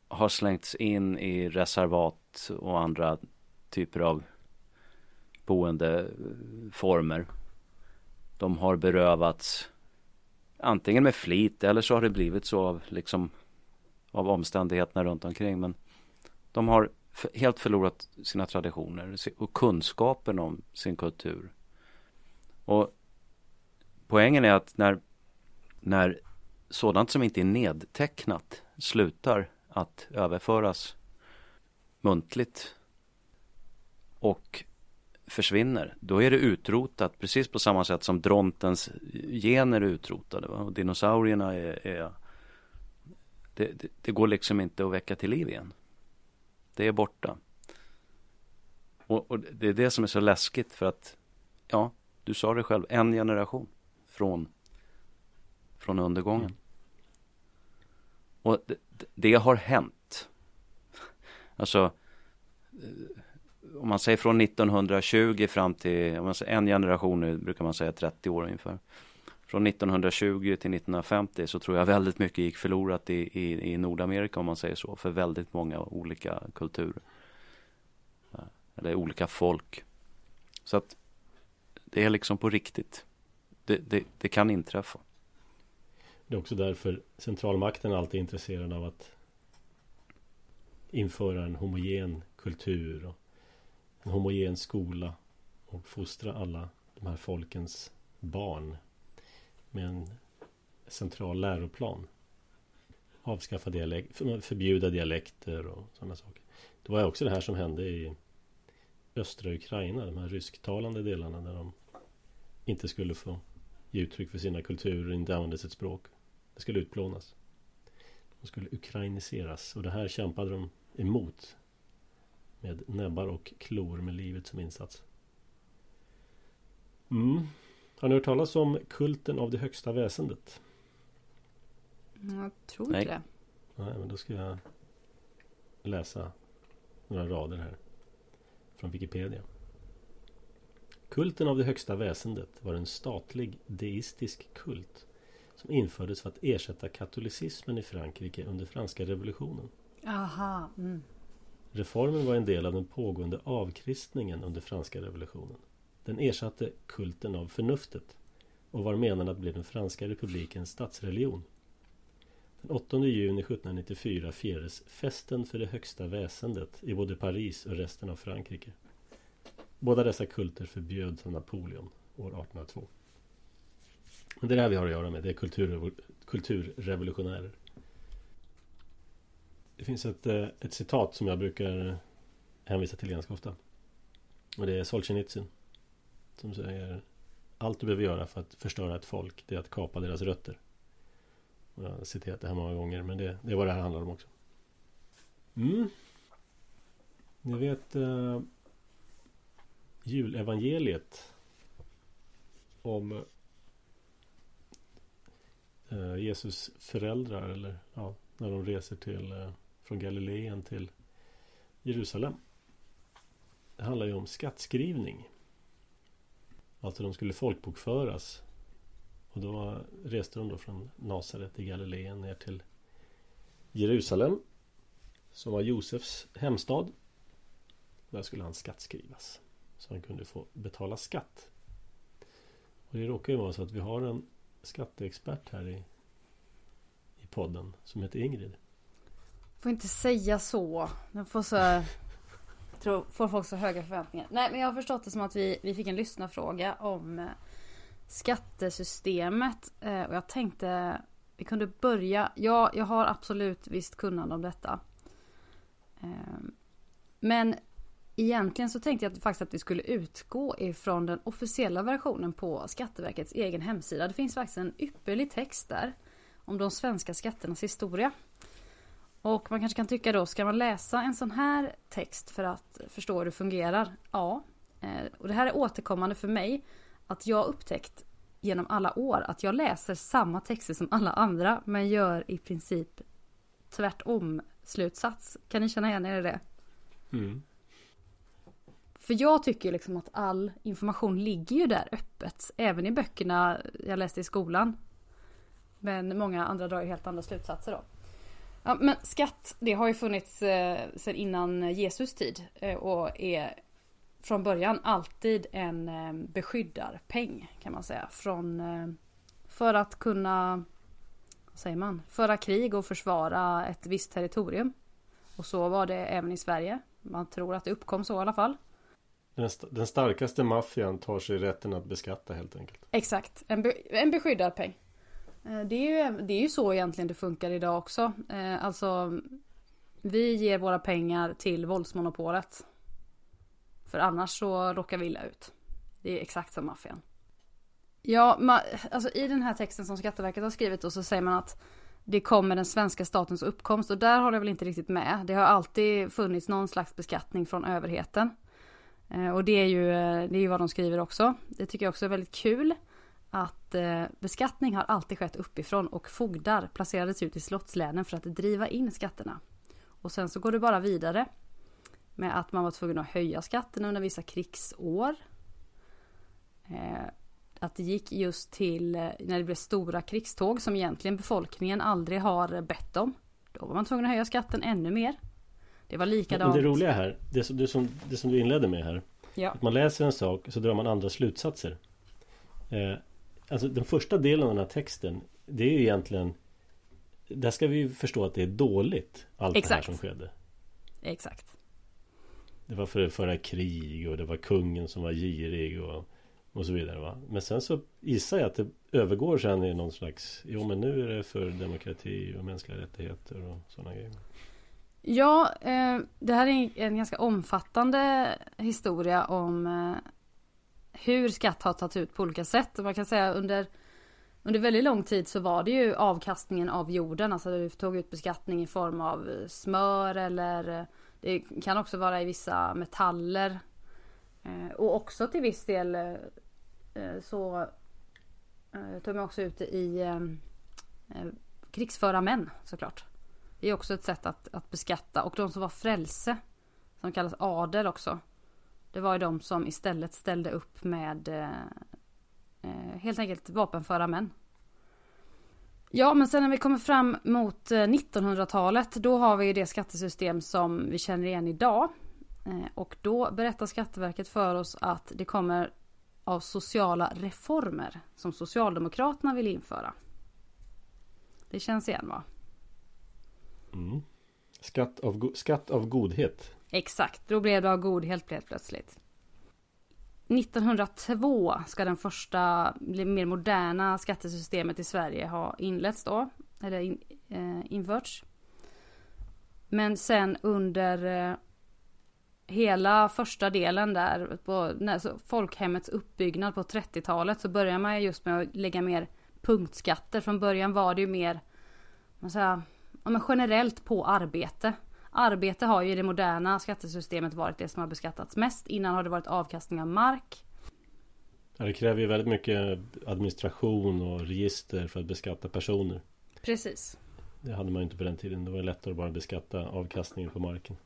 har slängts in i reservat och andra typer av boendeformer. De har berövats antingen med flit eller så har det blivit så av liksom av omständigheterna runt omkring. Men de har helt förlorat sina traditioner och kunskapen om sin kultur. Och poängen är att när, när sådant som inte är nedtecknat slutar att överföras muntligt och försvinner, då är det utrotat precis på samma sätt som drontens gener är utrotade. Va? Och dinosaurierna är, är det, det, det, går liksom inte att väcka till liv igen. Det är borta. Och, och, det är det som är så läskigt för att, ja, du sa det själv, en generation från, från undergången. Mm. Och det, det har hänt. Alltså, eh, om man säger från 1920 fram till, om man säger en generation nu brukar man säga 30 år ungefär. Från 1920 till 1950 så tror jag väldigt mycket gick förlorat i, i, i Nordamerika om man säger så, för väldigt många olika kulturer. Eller olika folk. Så att det är liksom på riktigt. Det, det, det kan inträffa. Det är också därför centralmakten alltid är intresserad av att införa en homogen kultur och en homogen skola och fostra alla de här folkens barn med en central läroplan. Avskaffa dialekt, förbjuda dialekter och sådana saker. Det var också det här som hände i östra Ukraina, de här rysktalande delarna där de inte skulle få ge uttryck för sina kulturer, inte använda sitt språk. Det skulle utplånas. De skulle ukrainiseras och det här kämpade de emot med näbbar och klor med livet som insats. Mm. Har ni hört talas om kulten av det högsta väsendet? Jag tror inte det. Nej, men då ska jag läsa några rader här. Från Wikipedia. Kulten av det högsta väsendet var en statlig deistisk kult som infördes för att ersätta katolicismen i Frankrike under franska revolutionen. Aha. Mm. Reformen var en del av den pågående avkristningen under franska revolutionen. Den ersatte kulten av förnuftet och var menad att bli den franska republikens statsreligion. Den 8 juni 1794 firades festen för det högsta väsendet i både Paris och resten av Frankrike. Båda dessa kulter förbjöds av Napoleon år 1802. Men det är det här vi har att göra med. Det är kulturrevo kulturrevolutionärer. Det finns ett, eh, ett citat som jag brukar eh, hänvisa till ganska ofta. Och det är Solzhenitsyn. Som säger Allt du behöver göra för att förstöra ett folk Det är att kapa deras rötter. Och jag har citerat det här många gånger men det, det är vad det här handlar om också. Mm. Ni vet eh, julevangeliet om eh, Jesus föräldrar eller ja, när de reser till eh, från Galileen till Jerusalem. Det handlar ju om skattskrivning. Alltså de skulle folkbokföras. Och då reste de då från Nasaret i Galileen ner till Jerusalem. Som var Josefs hemstad. Där skulle han skattskrivas. Så han kunde få betala skatt. Och det råkar ju vara så att vi har en skatteexpert här i, i podden som heter Ingrid. Får inte säga så. Nu får så *laughs* tror, får folk så höga förväntningar. Nej men jag har förstått det som att vi, vi fick en lyssnarfråga om eh, skattesystemet. Eh, och jag tänkte vi kunde börja. Ja, jag har absolut visst kunnande om detta. Eh, men egentligen så tänkte jag faktiskt att vi skulle utgå ifrån den officiella versionen på Skatteverkets egen hemsida. Det finns faktiskt en ypperlig text där om de svenska skatternas historia. Och man kanske kan tycka då, ska man läsa en sån här text för att förstå hur det fungerar? Ja. Eh, och det här är återkommande för mig. Att jag upptäckt genom alla år att jag läser samma texter som alla andra men gör i princip tvärtom slutsats. Kan ni känna igen er i det? Mm. För jag tycker liksom att all information ligger ju där öppet. Även i böckerna jag läste i skolan. Men många andra drar ju helt andra slutsatser då. Ja, men skatt, det har ju funnits eh, sedan innan Jesus tid eh, och är från början alltid en eh, beskyddarpeng kan man säga. Från, eh, för att kunna, vad säger man, föra krig och försvara ett visst territorium. Och så var det även i Sverige. Man tror att det uppkom så i alla fall. Den, st den starkaste maffian tar sig rätten att beskatta helt enkelt. Exakt, en, be en beskyddad peng. Eh, det är, ju, det är ju så egentligen det funkar idag också. Eh, alltså, vi ger våra pengar till våldsmonopolet. För annars så råkar vi illa ut. Det är exakt som maffian. Ja, ma, alltså i den här texten som Skatteverket har skrivit då så säger man att det kommer den svenska statens uppkomst och där har det väl inte riktigt med. Det har alltid funnits någon slags beskattning från överheten. Eh, och det är ju eh, det är ju vad de skriver också. Det tycker jag också är väldigt kul att eh, beskattning har alltid skett uppifrån och fogdar placerades ut i slottslänen för att driva in skatterna. Och sen så går det bara vidare med att man var tvungen att höja skatterna under vissa krigsår. Att det gick just till när det blev stora krigståg som egentligen befolkningen aldrig har bett om. Då var man tvungen att höja skatten ännu mer. Det var likadant. Men det roliga här, det som, det som, det som du inledde med här. Ja. Att man läser en sak så drar man andra slutsatser. Eh, Alltså den första delen av den här texten Det är ju egentligen Där ska vi förstå att det är dåligt Allt Exakt. det här som skedde Exakt Det var för att föra krig och det var kungen som var girig och, och så vidare va Men sen så gissar jag att det övergår sen i någon slags Jo men nu är det för demokrati och mänskliga rättigheter och sådana grejer Ja, eh, det här är en ganska omfattande historia om eh, hur skatt har tagits ut på olika sätt. Man kan säga under under väldigt lång tid så var det ju avkastningen av jorden. Alltså du tog ut beskattning i form av eh, smör eller eh, det kan också vara i vissa metaller. Eh, och också till viss del eh, eh så eh, tog man också ut det i krigsföra män såklart. Det är också ett sätt att, att beskatta. Och de som var frälse, som kallas adel också. Det var ju de som istället ställde upp med eh, eh helt enkelt vapenföra män. Ja, men sen när vi kommer fram mot eh, 1900-talet, då har vi det skattesystem som vi känner igen idag. Eh, och då berättar Skatteverket för oss att det kommer av sociala reformer som Socialdemokraterna vill införa. Det känns igen va? Mm. Skatt, av, skatt av godhet. Exakt, då blev det av godhet helt plötsligt. 1902 ska den första mer moderna skattesystemet i Sverige ha inletts då. Eller in, eh, införts. Men sen under eh, hela första delen där på när, folkhemmets uppbyggnad på 30-talet så börjar man just med att lägga mer punktskatter. Från början var det ju mer man säger, ja, men generellt på arbete. Arbete har ju i det moderna skattesystemet varit det som har beskattats mest. Innan har det varit avkastning av mark. Ja, det kräver ju väldigt mycket administration och register för att beskatta personer. Precis. Det hade man ju inte på den tiden. Det var lättare att bara beskatta avkastningen på marken.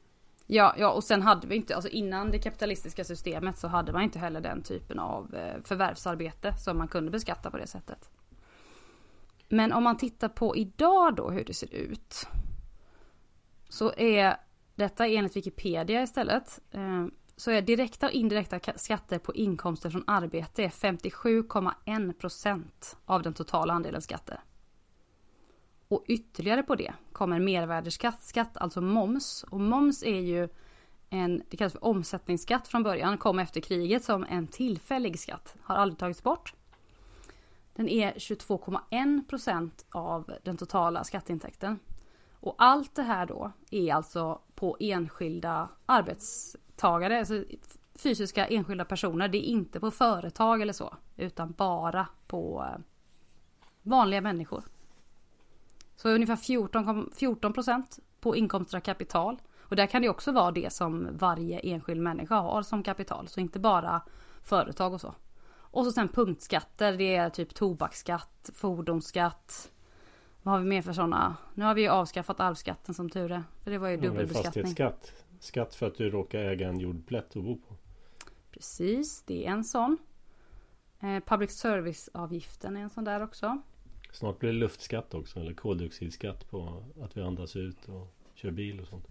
Ja, ja och sen hade vi inte, alltså innan det kapitalistiska systemet så hade man inte heller den typen av eh, förvärvsarbete som man kunde beskatta på det sättet. Men om man tittar på idag då hur det ser ut så är detta enligt Wikipedia istället. Eh, så är direkta och indirekta skatter på inkomster från arbete 57,1% av den totala andelen skatter. Och ytterligare på det kommer mervärdesskatt, skatt, alltså moms. Och moms är ju en, det kallas för omsättningsskatt från början, kom efter kriget som en tillfällig skatt. Har aldrig tagits bort. Den är 22,1 procent av den totala skatteintäkten. Och allt det här då är alltså på enskilda arbetstagare, alltså fysiska enskilda personer. Det är inte på företag eller så, utan bara på eh, vanliga människor. Så ungefär 14 procent på inkomster av kapital. Och där kan det också vara det som varje enskild människa har som kapital. Så inte bara företag och så. Och så sen punktskatter. Det är typ tobaksskatt, fordonsskatt. Vad har vi mer för sådana? Nu har vi ju avskaffat arvsskatten som tur är. För det var ju dubbelbeskattning. Fastighetsskatt. Skatt för att du råkar äga en jordplätt att bo på. Precis, det är en sån. Eh, public service-avgiften är en sån där också. Snart blir det luftskatt också, eller koldioxidskatt på att vi andas ut och kör bil och sånt.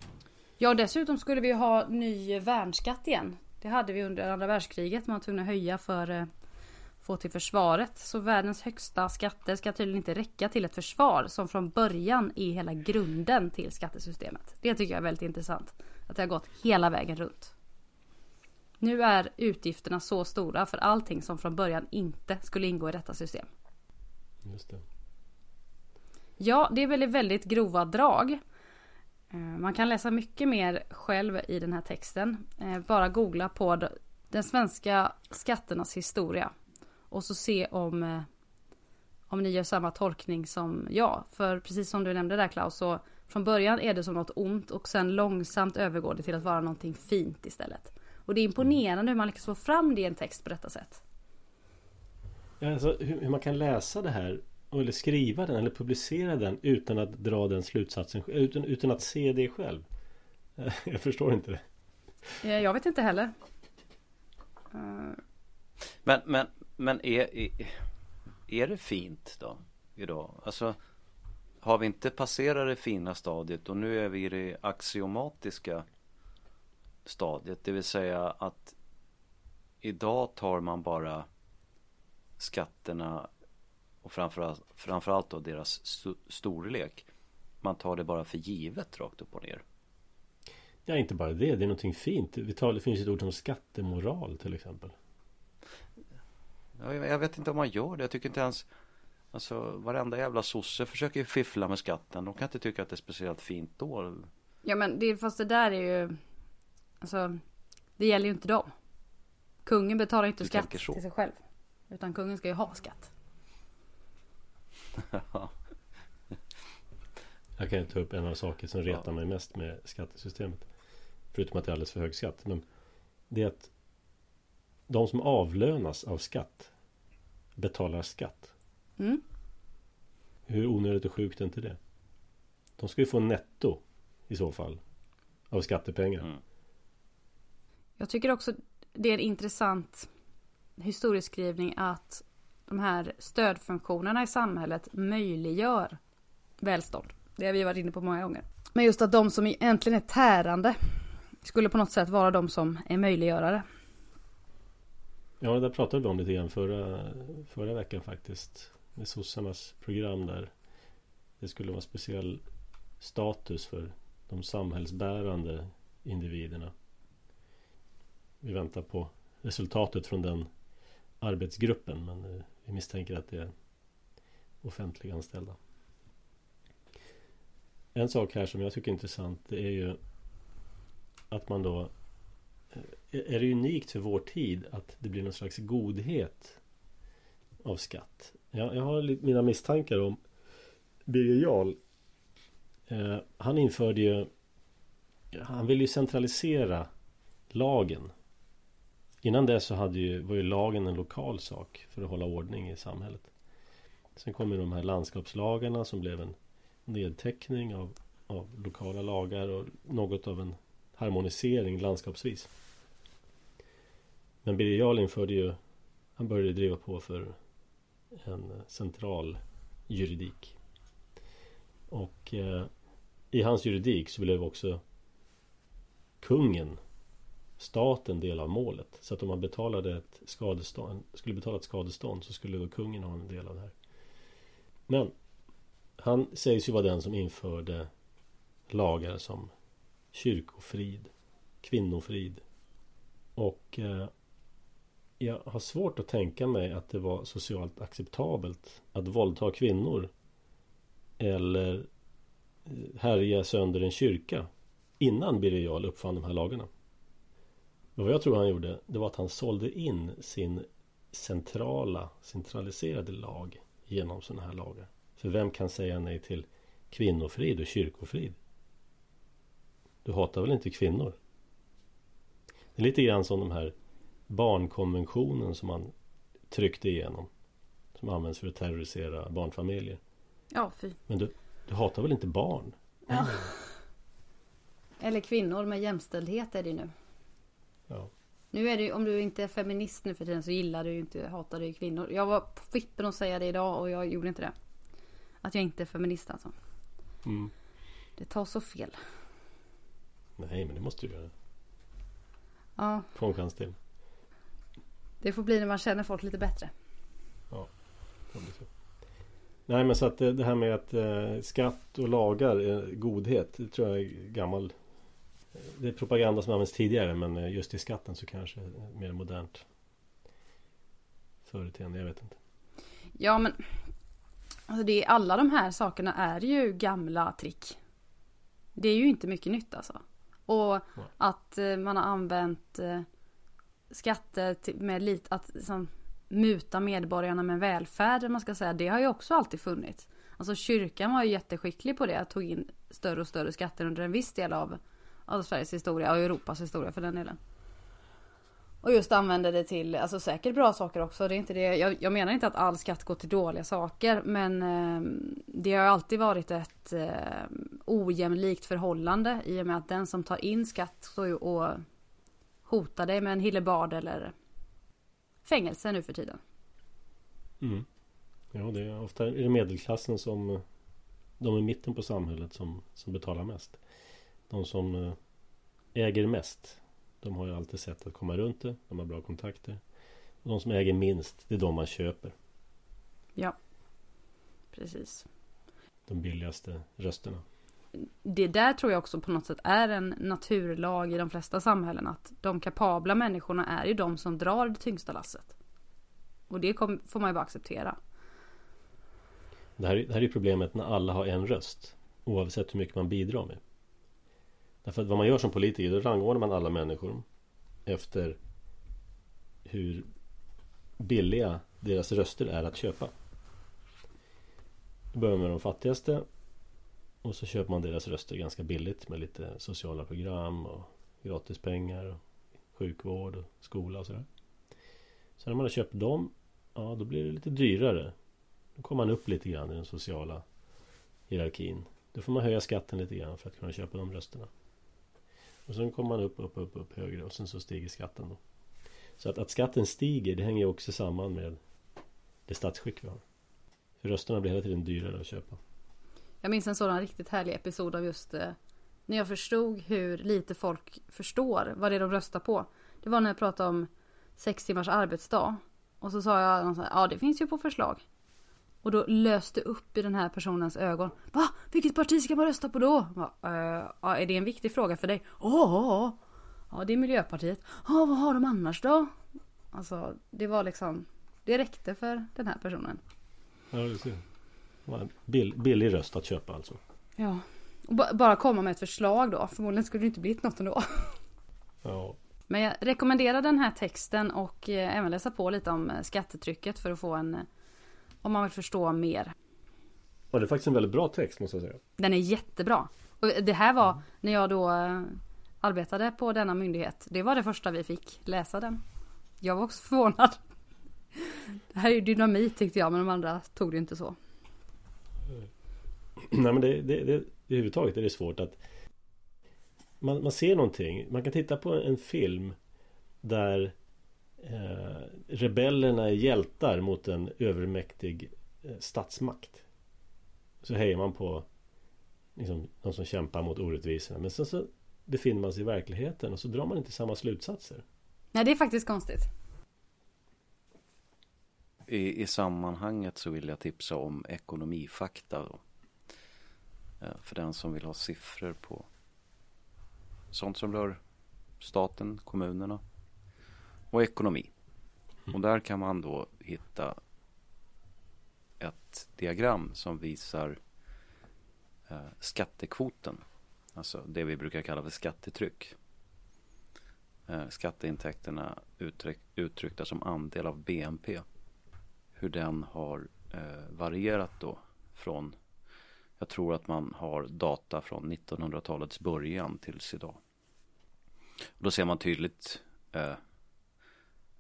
Ja, dessutom skulle vi ha ny värnskatt igen. Det hade vi under andra världskriget. Man var tvungen att höja för eh, få till försvaret. Så världens högsta skatter ska tydligen inte räcka till ett försvar som från början är hela grunden till skattesystemet. Det tycker jag är väldigt intressant. Att det har gått hela vägen runt. Nu är utgifterna så stora för allting som från början inte skulle ingå i detta system. Just det. Ja, det är väldigt, väldigt grova drag. Eh, man kan läsa mycket mer själv i den här texten. Eh, bara googla på den svenska skatternas historia. Och så se om, eh, om ni gör samma tolkning som jag. För precis som du nämnde där Klaus, så från början är det som något ont och sen långsamt övergår det till att vara någonting fint istället. Och det är imponerande hur man lyckas få fram det i en text på detta sätt. Ja, alltså, hur, man kan läsa det här eller skriva den eller publicera den utan att dra den slutsatsen utan, utan att se det själv. *laughs* Jag förstår inte det. Eh, jag vet inte heller. Men, men, men är, är, är det fint då? Idag? Alltså Har vi inte passerat det fina stadiet och nu är vi i det axiomatiska stadiet. Det vill säga att idag tar man bara skatterna och framförallt, framförallt då deras storlek. Man tar det bara för givet rakt upp och ner. Ja, inte bara det. Det är någonting fint. Vi tar, det finns ett ord som skattemoral till exempel. Ja, jag vet inte om man gör det. Jag tycker inte ens Alltså varenda jävla sosse försöker ju fiffla med skatten. De kan inte tycka att det är speciellt fint då. Ja men det, fast det där är ju Alltså Det gäller ju inte dem. Kungen betalar inte du skatt till sig själv. Utan kungen ska ju ha skatt. Jag kan ju ta upp en av saker som retar ja. mig mest med skattesystemet. Förutom att det är alldeles för hög skatt. Men det är att de som avlönas av skatt betalar skatt. Mm. Hur onödigt och sjukt är inte det? De ska ju få netto i så fall av skattepengar. Mm. Jag tycker också det är en intressant historieskrivning att de här stödfunktionerna i samhället möjliggör välstånd. Det har vi varit inne på många gånger. Men just att de som egentligen är tärande skulle på något sätt vara de som är möjliggörare. Ja, det där pratade vi om lite grann förra, förra veckan faktiskt. Med sossarnas program där. Det skulle vara speciell status för de samhällsbärande individerna. Vi väntar på resultatet från den arbetsgruppen men eh, vi misstänker att det är offentliga anställda. En sak här som jag tycker är intressant det är ju att man då Eh, är det unikt för vår tid att det blir någon slags godhet av skatt. Jag, jag har mina misstankar om Birger Jarl. Eh, han införde ju Han ville ju centralisera lagen Innan det så hade ju, var ju lagen en lokal sak för att hålla ordning i samhället. Sen kom ju de här landskapslagarna som blev en nedteckning av, av lokala lagar och något av en harmonisering landskapsvis. Men Birger Jarl införde ju Han började driva på för en central juridik. Och eh, i hans juridik så blev också kungen staten del av målet. Så att om man betalade ett skadestånd, skulle betala ett skadestånd så skulle då kungen ha en del av det här. Men han sägs ju vara den som införde lagar som kyrkofrid, kvinnofrid och eh, jag har svårt att tänka mig att det var socialt acceptabelt att våldta kvinnor eller eh, härja sönder en kyrka innan Birger Jarl uppfann de här lagarna. Men vad jag tror han gjorde, det var att han sålde in sin centrala, centraliserade lag genom sådana här lagar. För vem kan säga nej till kvinnofrid och kyrkofrid? Du hatar väl inte kvinnor? Det är lite grann som de här barnkonventionen som man tryckte igenom. Som används för att terrorisera barnfamiljer. Ja, fy. Men du, du hatar väl inte barn? Ja. *laughs* Eller kvinnor med jämställdhet är det nu. Ja. Nu är det ju, om du inte är feminist nu för tiden så gillar du ju inte, hatar du ju kvinnor. Jag var på vippen att säga det idag och jag gjorde inte det. Att jag inte är feminist alltså. Mm. Det tar så fel. Nej, men det måste du göra. Ja, Få en chans till. det får bli när man känner folk lite bättre. Det blir så. Nej, men så att det, det här med att eh, skatt och lagar är godhet. Det tror jag är gammal. Det är propaganda som används tidigare, men eh, just i skatten så kanske mer modernt. Företeende, jag vet inte. Ja men alltså det, alla de här sakerna är ju gamla trick. Det är ju inte mycket nytt alltså. Och att eh, man har använt eh, skatter till, med lite att liksom, muta medborgarna med välfärd, man ska säga. Det har ju också alltid funnits. Alltså kyrkan var ju jätteskicklig på det. Tog in större och större skatter under en viss del av, av Sveriges historia och Europas historia för den delen. Och just använder det till, alltså säkert bra saker också. Det är inte det. Jag, jag menar inte att all skatt går till dåliga saker. Men eh, det har alltid varit ett eh, ojämlikt förhållande. I och med att den som tar in skatt står ju och hotar dig med en hillebard eller fängelse nu för tiden. Mm. Ja, det är ofta är det medelklassen som de i mitten på samhället som, som betalar mest. De som eh, äger mest. De har ju alltid sätt att komma runt det. De har bra kontakter. Och de som äger minst, det är de man köper. Ja, precis. De billigaste rösterna. Det där tror jag också på något sätt är en naturlag i de flesta samhällen. Att de kapabla människorna är ju de som drar det tyngsta lasset. Och det får man ju bara acceptera. Det här, det här är problemet när alla har en röst. Oavsett hur mycket man bidrar med. Därför att vad man gör som politiker, då rangordnar man alla människor efter hur billiga deras röster är att köpa. Då börjar man med de fattigaste och så köper man deras röster ganska billigt med lite sociala program och gratispengar och sjukvård och skola och sådär. Sen när man har köpt dem, ja då blir det lite dyrare. Då kommer man upp lite grann i den sociala hierarkin. Då får man höja skatten lite grann för att kunna köpa de rösterna. Och sen kommer man upp, upp, upp, upp högre och sen så stiger skatten då. Så att, att skatten stiger det hänger ju också samman med det statsskick vi har. För rösterna blir hela tiden dyrare att köpa. Jag minns en sådan riktigt härlig episod av just eh, när jag förstod hur lite folk förstår vad det är de röstar på. Det var när jag pratade om sex timmars arbetsdag. Och så sa jag någon ja det finns ju på förslag. Och då löste upp i den här personens ögon. Va? Vilket parti ska man rösta på då? Va, "Eh, är det en viktig fråga för dig? Ja, ja det är Miljöpartiet. Ja, vad har de annars då? Alltså, det var liksom, det räckte för den här personen. Ja, du ser. Det var en bill, billig röst att köpa alltså. Ja. Och ba- bara komma med ett förslag då. Förmodligen skulle det inte blivit något ändå. Ja, Men jag rekommenderar den här texten och eh, även läsa på lite om eh, skattetrycket för att få en... Om man vill förstå mer. och det är faktiskt en väldigt bra text måste jag säga. Den är jättebra. Och det här var när jag då eh, arbetade på denna myndighet. Det var det första vi fick läsa den. Jag var också förvånad. Det här är ju dynamit tyckte jag men de andra tog det inte så. *clears throat* Nej men det, det, det, överhuvudtaget är det svårt att man, man ser någonting. Man kan titta på en film där eh, rebellerna är hjältar mot en övermäktig eh, statsmakt. Så hejar man på liksom, de som kämpar mot orättvisorna. Men sen så befinner man sig i verkligheten och så drar man inte samma slutsatser. Nej det är faktiskt konstigt. I, I sammanhanget så vill jag tipsa om ekonomifakta då. Eh, För den som vill ha siffror på sånt som rör staten, kommunerna och ekonomi. Och där kan man då hitta ett diagram som visar eh, skattekvoten. Alltså det vi brukar kalla för skattetryck. Eh, skatteintäkterna uttryck, uttryckta som andel av BNP. Hur den har eh, varierat då från jag tror att man har data från 1900-talets början tills idag. Och då ser man tydligt eh,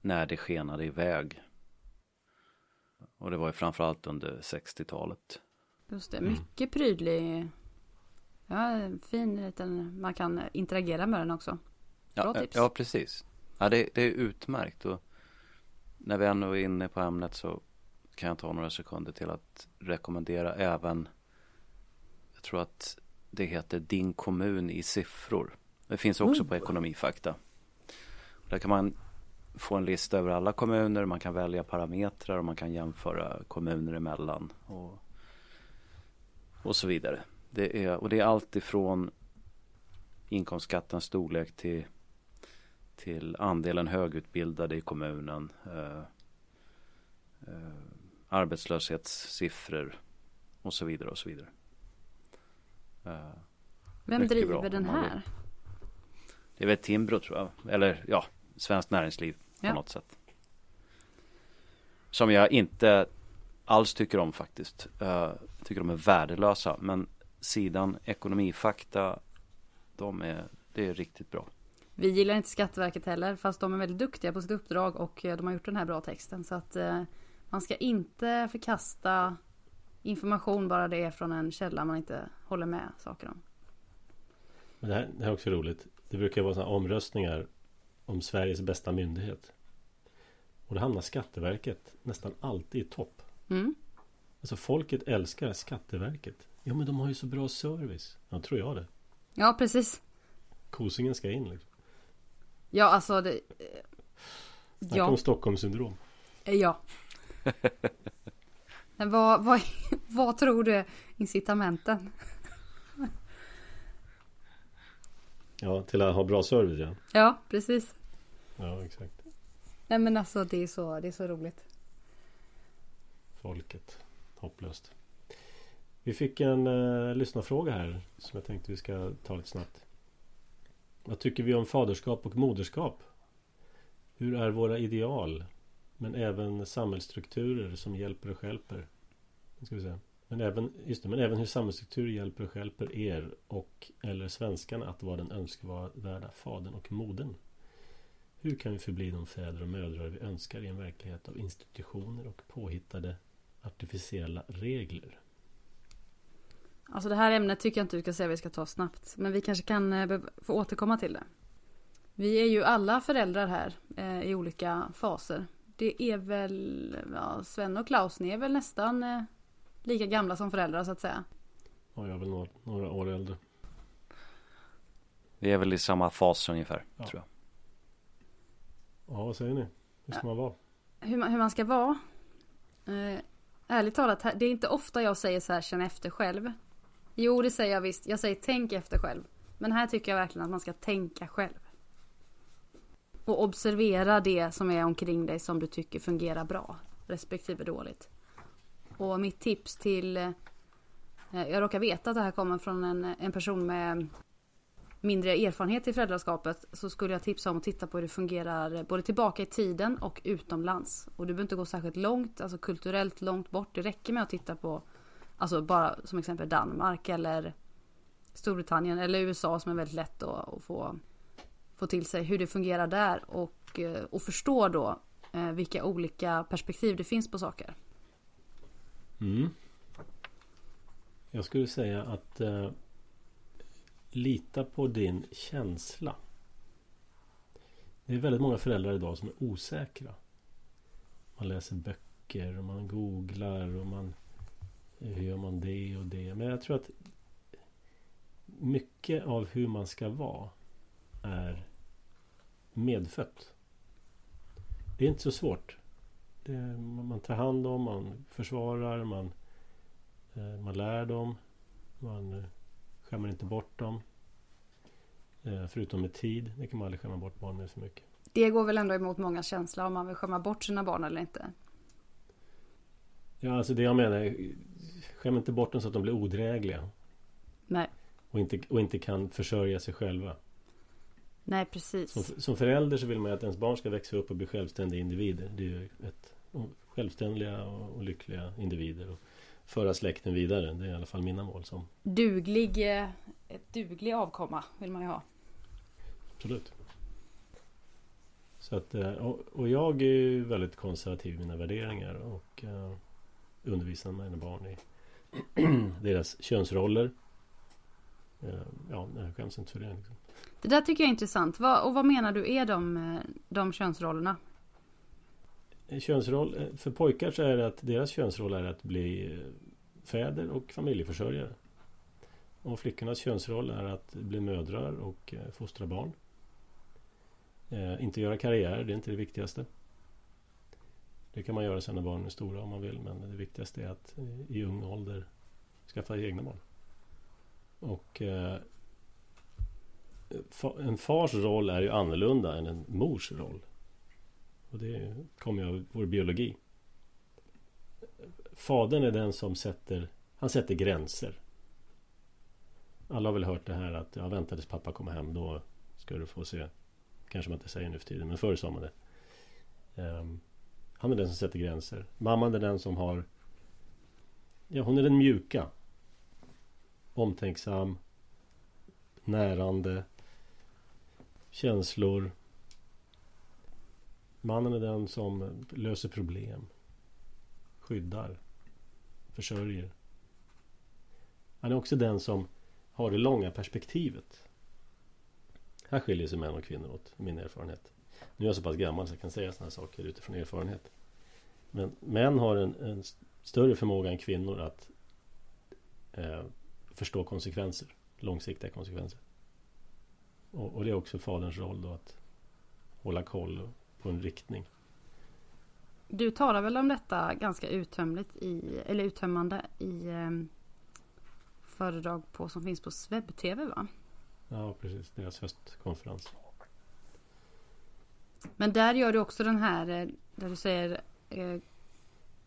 när det skenade iväg. Och det var ju framförallt under 60-talet. Just det, mycket prydlig. Ja, fin liten, man kan interagera med den också. Bra ja, tips. Ja, precis. Ja, det, det är utmärkt. Och när vi ändå är inne på ämnet så kan jag ta några sekunder till att rekommendera även jag tror att det heter Din kommun i siffror. Det finns också Oh. på Ekonomifakta. Där kan man få en lista över alla kommuner, man kan välja parametrar och man kan jämföra kommuner emellan och, och så vidare. Det är, och det är allt ifrån inkomstskattens storlek till, till andelen högutbildade i kommunen, eh, eh, arbetslöshetssiffror och så vidare och så vidare. Eh, Vem driver bra den här? det är väl Timbro tror jag. Eller ja, Svenskt Näringsliv på Ja. något sätt. Som jag inte alls tycker om faktiskt. Uh, tycker de är värdelösa. Men sidan Ekonomifakta, de är, det är riktigt bra. Vi gillar inte Skatteverket heller, fast de är väldigt duktiga på sitt uppdrag och eh, de har gjort den här bra texten. Så att eh, man ska inte förkasta information bara det är från en källa man inte håller med saker om. Men det här, det här är också roligt. Det brukar vara sådana omröstningar om Sveriges bästa myndighet. Och då hamnar Skatteverket nästan alltid i topp. Mm. Alltså folket älskar Skatteverket. Ja men de har ju så bra service. Ja tror jag det. Ja, precis. Kosingen ska in liksom. Ja, alltså det... eh, Snacka Ja, om Stockholmssyndrom. eh, ja. *laughs* Men vad, vad, *laughs* vad tror du är incitamenten? Ja, till att ha bra service ja. Ja, precis. Ja, exakt. Nej men alltså det är så, det är så roligt. Folket. Hopplöst. Vi fick en uh, lyssnarfråga här som jag tänkte vi ska ta lite snabbt. Vad tycker vi om faderskap och moderskap? Hur är våra ideal? Men även samhällsstrukturer som hjälper och stjälper. Nu ska vi se. Men även, just det, men även hur samhällsstruktur hjälper och stjälper er och eller svenskarna att vara den önskvärda fadern och modern. Hur kan vi förbli de fäder och mödrar vi önskar i en verklighet av institutioner och påhittade artificiella regler? Alltså det här ämnet tycker jag inte du ska säga vi ska ta snabbt. Men vi kanske kan eh, få återkomma till det. Vi är ju alla föräldrar här eh, i olika faser. Det är väl, ja, Sven och Klaus, ni är väl nästan eh, lika gamla som föräldrar så att säga. Ja, jag är väl några, några år äldre. Vi är väl i samma fas ungefär, Ja. tror jag. Ja, vad säger ni? Hur ska man vara? Hur man, hur man ska vara. Eh, ärligt talat, det är inte ofta jag säger så här, känn efter själv. Jo, det säger jag visst. Jag säger tänk efter själv. Men här tycker jag verkligen att man ska tänka själv. Och observera det som är omkring dig som du tycker fungerar bra. Respektive dåligt. Och mitt tips till... Eh, jag råkar veta att det här kommer från en, en person med mindre erfarenhet i föräldraskapet så skulle jag tipsa om att titta på hur det fungerar både tillbaka i tiden och utomlands. Och du behöver inte gå särskilt långt, alltså kulturellt långt bort. Det räcker med att titta på, alltså bara som exempel Danmark eller Storbritannien eller USA som är väldigt lätt att, att få, få till sig hur det fungerar där och, eh, och förstå då eh, vilka olika perspektiv det finns på saker. Mm. Jag skulle säga att eh, lita på din känsla. Det är väldigt många föräldrar idag som är osäkra. Man läser böcker och man googlar och man eh, hur gör man det och det. Men jag tror att mycket av hur man ska vara är medfött. Det är inte så svårt. Det, man tar hand om, man försvarar, man, eh, man lär dem. Man eh, skämmer inte bort dem. Eh, förutom med tid. Det kan man aldrig skämma bort barn med för mycket. Det går väl ändå emot många känslor om man vill skämma bort sina barn eller inte. Ja, alltså det jag menar Skäm inte bort dem så att de blir odrägliga. Nej. Och inte, och inte kan försörja sig själva. Nej, precis. Som, som förälder så vill man att ens barn ska växa upp och bli självständiga individer. Det är ju ett, självständiga och, lyckliga individer. Och föra släkten vidare. Det är i alla fall mina mål. Som... Duglig, eh, ett duglig avkomma vill man ju ha. Absolut. Så att, eh, och, jag är ju väldigt konservativ i mina värderingar och uh, undervisar mina barn i *clears throat* deras könsroller. Ja, jag skäms inte för det. Liksom. Det där tycker jag är intressant. Vad, och vad menar du är de, de könsrollerna? Könsroll, eh, för pojkar så är det att deras könsroll är att bli eh, fäder och familjeförsörjare. Och flickornas könsroll är att bli mödrar och eh, fostra barn. Eh, inte göra karriär, det är inte det viktigaste. Det kan man göra sen när barnen är stora om man vill men det viktigaste är att i ung ålder skaffa egna barn. Och eh, en fars roll är ju annorlunda än en mors roll. Och det kommer ju av vår biologi. Fadern är den som sätter, han sätter gränser. Alla har väl hört det här att ja, vänta tills pappa kommer hem då ska du få se Kanske man inte säger nu för tiden, men förr sa man det. Um, han är den som sätter gränser. Mamman är den som har... Ja, hon är den mjuka. Omtänksam. Närande. Känslor. Mannen är den som löser problem. Skyddar. Försörjer. Han är också den som har det långa perspektivet. Här skiljer sig män och kvinnor åt, min erfarenhet. Nu är jag så pass gammal så jag kan säga sådana här saker utifrån erfarenhet. Men män har en, en större förmåga än kvinnor att eh, förstå konsekvenser. Långsiktiga konsekvenser. Och, och, det är också faderns roll då att hålla koll på en riktning. Du talar väl om detta ganska uttömligt i, eller uttömmande i eh, föredrag på, som finns på Swebb-TV va? Ja, precis. Deras höstkonferens. Men där gör du också den här eh, där du säger eh,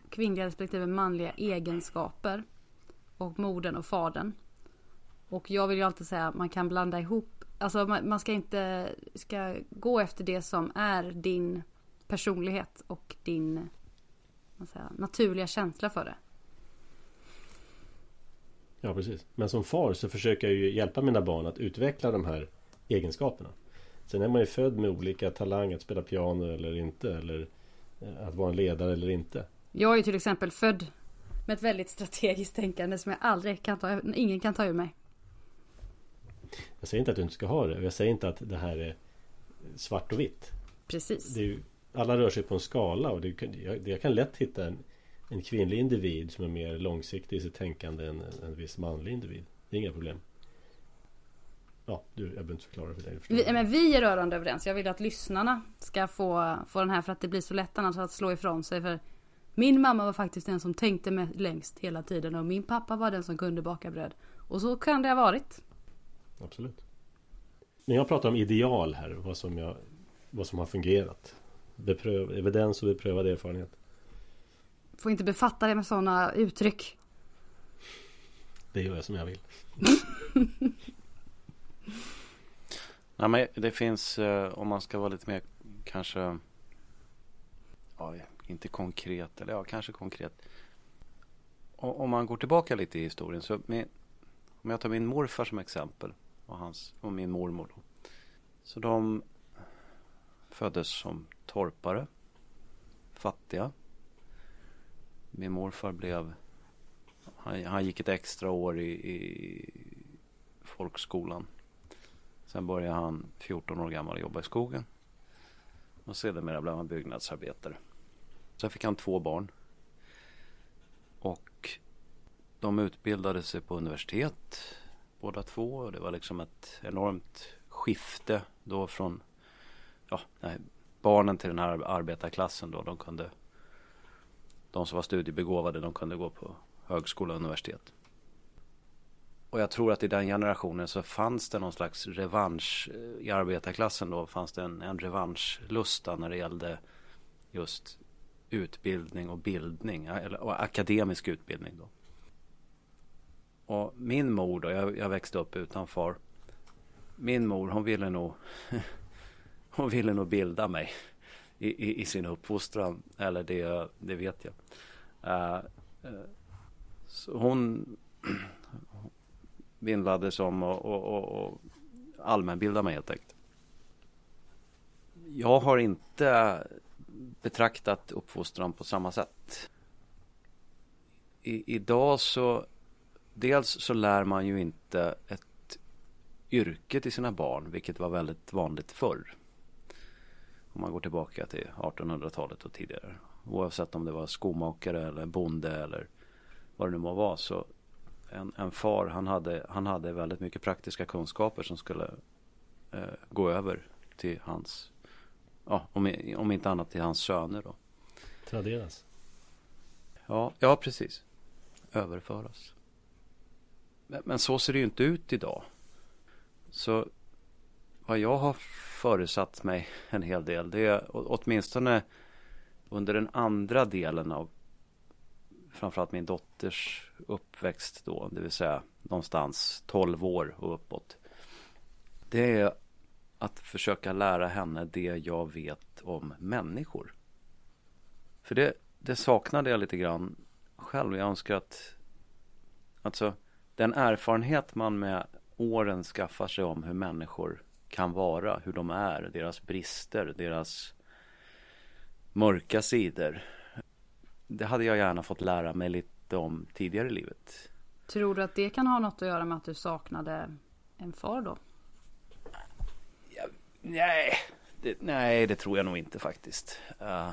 kvinnliga respektive manliga egenskaper och modern och fadern. Och jag vill ju alltid säga att man kan blanda ihop. Alltså man, man ska inte ska gå efter det som är din personlighet och din säga, naturliga känsla för det. Ja, precis. Men som far så försöker jag ju hjälpa mina barn att utveckla de här egenskaperna. Sen är man ju född med olika talanger att spela piano eller inte. Eller eh, att vara en ledare eller inte. Jag är ju till exempel född med ett väldigt strategiskt tänkande som jag aldrig kan ta, ingen kan ta ur mig. Jag säger inte att du inte ska ha det. Jag säger inte att det här är svart och vitt. Precis. Ju, alla rör sig på en skala och det, jag, jag kan lätt hitta en, en kvinnlig individ som är mer långsiktig i sitt tänkande än en viss manlig individ. Det är inga problem. Ja, du, jag behöver inte förklara för dig. Vi, men vi är rörande överens. Jag vill att lyssnarna ska få, få den här för att det blir så lätt annars att slå ifrån sig. För min mamma var faktiskt den som tänkte längst hela tiden och min pappa var den som kunde baka bröd. Och så kan det ha varit. Absolut. Men jag pratar om ideal här, vad som, jag, vad som har fungerat. Bepröv, evidens och beprövad erfarenhet. Får inte befatta dig med sådana uttryck. Det gör jag som jag vill. *laughs* Nej men det finns, eh, om man ska vara lite mer kanske, ja, inte konkret, eller ja, kanske konkret. Om man går tillbaka lite i historien så med, om jag tar min morfar som exempel och, hans, och min mormor. Då, så de föddes som torpare, fattiga. Min morfar blev han, han gick ett extra år i, i folkskolan. Sen började han 14 år gammal jobba i skogen. Och sedermera blev han byggnadsarbetare. Sen fick han två barn. Och de utbildade sig på universitet båda två. Och det var liksom ett enormt skifte då från ja, nej, barnen till den här arbetarklassen då. De kunde de som var studiebegåvade de kunde gå på högskola och universitet. och jag tror att i den generationen så fanns det någon slags revansch i arbetarklassen då fanns det en, en revanschlusta när det gällde just utbildning och bildning eller och akademisk utbildning då. Och min mor då, jag, jag växte upp utan far. Min mor hon ville nog *laughs* hon ville nog bilda mig i, i, i sin uppfostran. Eller det, det vet jag. Uh, uh, så hon *clears throat* vinnlades om och, och, och, och allmänbilda mig helt enkelt. Jag har inte betraktat uppfostran på samma sätt. I, idag så dels så lär man ju inte ett yrke till sina barn, vilket var väldigt vanligt förr. Om man går tillbaka till 1800-talet och tidigare. Oavsett om det var skomakare eller bonde eller vad det nu må vara. Så en, en far, han hade, han hade väldigt mycket praktiska kunskaper som skulle eh, gå över till hans, ja, om, om inte annat till hans söner då. Traderas. Ja, ja precis. Överföras. Men, men så ser det ju inte ut idag. Så vad jag har föresatt mig en hel del, det är åtminstone under den andra delen av framförallt min dotters uppväxt då, det vill säga någonstans 12 år och uppåt. Det är att försöka lära henne det jag vet om människor. För det, det saknade jag lite grann själv. Jag önskar att alltså den erfarenhet man med åren skaffar sig om hur människor kan vara, hur de är, deras brister, deras mörka sidor. Det hade jag gärna fått lära mig lite om tidigare i livet. Tror du att det kan ha något att göra med att du saknade en far då? Ja, nej, det, nej, det tror jag nog inte faktiskt. Uh,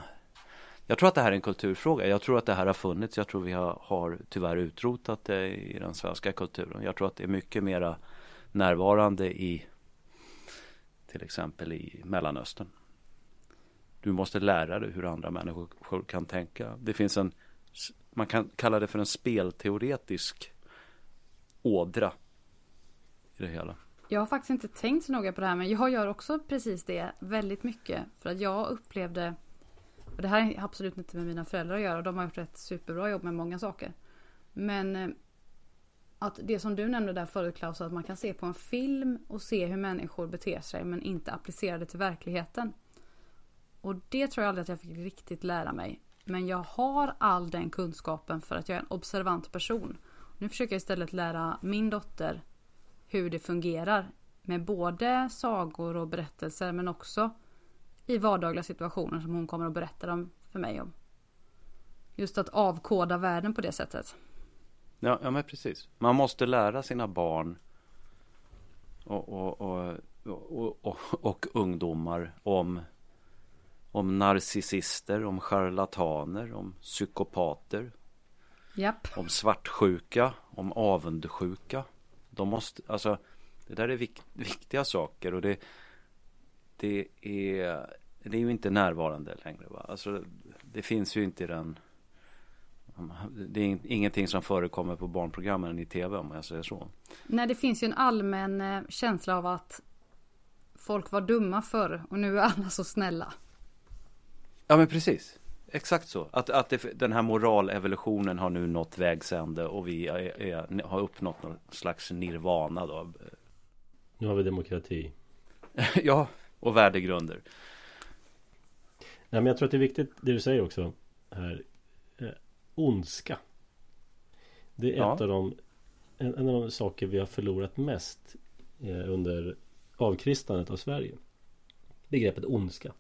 jag tror att det här är en kulturfråga. Jag tror att det här har funnits. Jag tror vi har, har tyvärr utrotat det i den svenska kulturen. Jag tror att det är mycket mera närvarande i till exempel i Mellanöstern. Du måste lära dig hur andra människor kan tänka. Det finns en, man kan kalla det för en spelteoretisk ådra i det hela. Jag har faktiskt inte tänkt så noga på det här men jag gör också precis det väldigt mycket. För att jag upplevde, och det här har absolut inte med mina föräldrar att göra, de har gjort ett superbra jobb med många saker. Men eh, att det som du nämnde där förut Klaus, att man kan se på en film och se hur människor beter sig men inte applicera det till verkligheten. Och det tror jag aldrig att jag fick riktigt lära mig. Men jag har all den kunskapen för att jag är en observant person. Nu försöker jag istället lära min dotter hur det fungerar. Med både sagor och berättelser men också i vardagliga situationer som hon kommer att berätta dem för mig om. Just att avkoda världen på det sättet. Ja, ja men precis. Man måste lära sina barn och, och, och, och, och ungdomar om, om narcissister, om charlataner, om psykopater. Japp. Om svartsjuka, om avundsjuka. De måste, alltså det där är vik, viktiga saker och det, det är, det är ju inte närvarande längre va. Alltså det finns ju inte i den det är ingenting som förekommer på barnprogrammen i tv om jag säger så. Nej, det finns ju en allmän eh, känsla av att folk var dumma förr och nu är alla så snälla. Ja, men precis. Exakt så. Att, att det, den här moralevolutionen har nu nått vägs ände och vi är, är, har uppnått någon slags nirvana då. Nu har vi demokrati. *laughs* ja, och värdegrunder. Nej, men jag tror att det är viktigt det du säger också här ondska. Det är ja. ett av de, en, en, av de saker vi har förlorat mest eh, under avkristandet av Sverige. Begreppet ondska.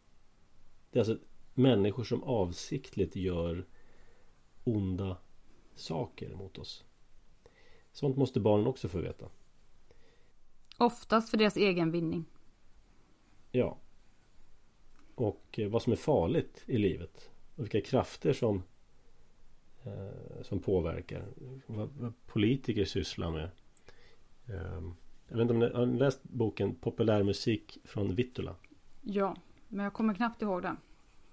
Det är alltså människor som avsiktligt gör onda saker mot oss. Sånt måste barnen också få veta. Oftast för deras egen vinning. Ja. Och eh, vad som är farligt i livet. Och vilka krafter som eh, som påverkar. Vad, politiker sysslar med. Eh, jag vet inte om ni har läst boken Populärmusik från Vittula? Ja, men jag kommer knappt ihåg den.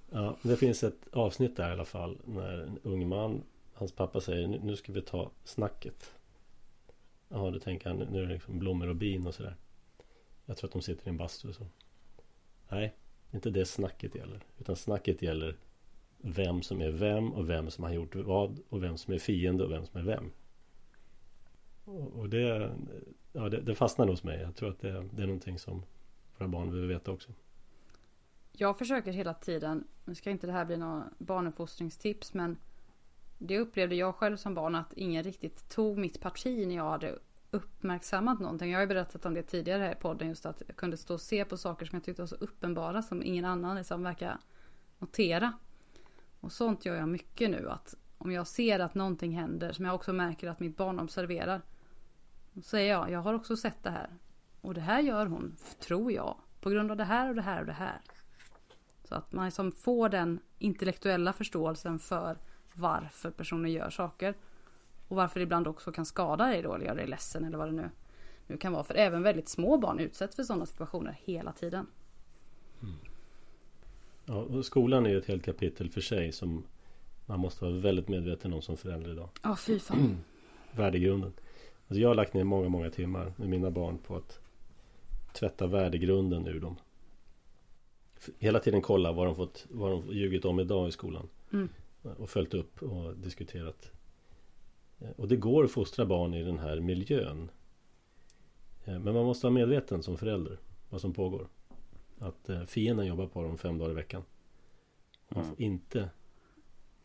Ja, det finns ett avsnitt där i alla fall när en ung man Hans pappa säger nu ska vi ta snacket Jaha, då tänker han nu är det liksom blommor och bin och sådär. Jag tror att de sitter i en bastu och så. Nej, inte det snacket gäller. Utan snacket gäller vem som är vem och vem som har gjort vad och vem som är fiende och vem som är vem. Och det, ja, det, det fastnar hos mig. Jag tror att det, det är någonting som våra barn behöver veta också. Jag försöker hela tiden, nu ska inte det här bli några barnuppfostringstips men det upplevde jag själv som barn att ingen riktigt tog mitt parti när jag hade uppmärksammat någonting. Jag har ju berättat om det tidigare här i podden just att jag kunde stå och se på saker som jag tyckte var så uppenbara som ingen annan liksom verkar notera. Och sånt gör jag mycket nu att om jag ser att någonting händer som jag också märker att mitt barn observerar. Då säger jag, jag har också sett det här. Och det här gör hon, tror jag. På grund av det här och det här och det här. Så att man liksom får den intellektuella förståelsen för varför personer gör saker. Och varför det ibland också kan skada dig då eller göra dig ledsen eller vad det nu, nu kan vara. För även väldigt små barn utsätts för sådana situationer hela tiden. Mm. Ja, skolan är ju ett helt kapitel för sig som man måste vara väldigt medveten om som förälder idag. Ja, oh, fy fan. *clears throat* Värdegrunden. Alltså jag har lagt ner många, många timmar med mina barn på att tvätta värdegrunden ur dem. Hela tiden kolla vad de fått, vad de ljugit om idag i skolan. Mm. Och följt upp och diskuterat. Och det går att fostra barn i den här miljön. Men man måste vara medveten som förälder vad som pågår. Att eh, fienden jobbar på dem fem dagar i veckan. Man får mm. inte,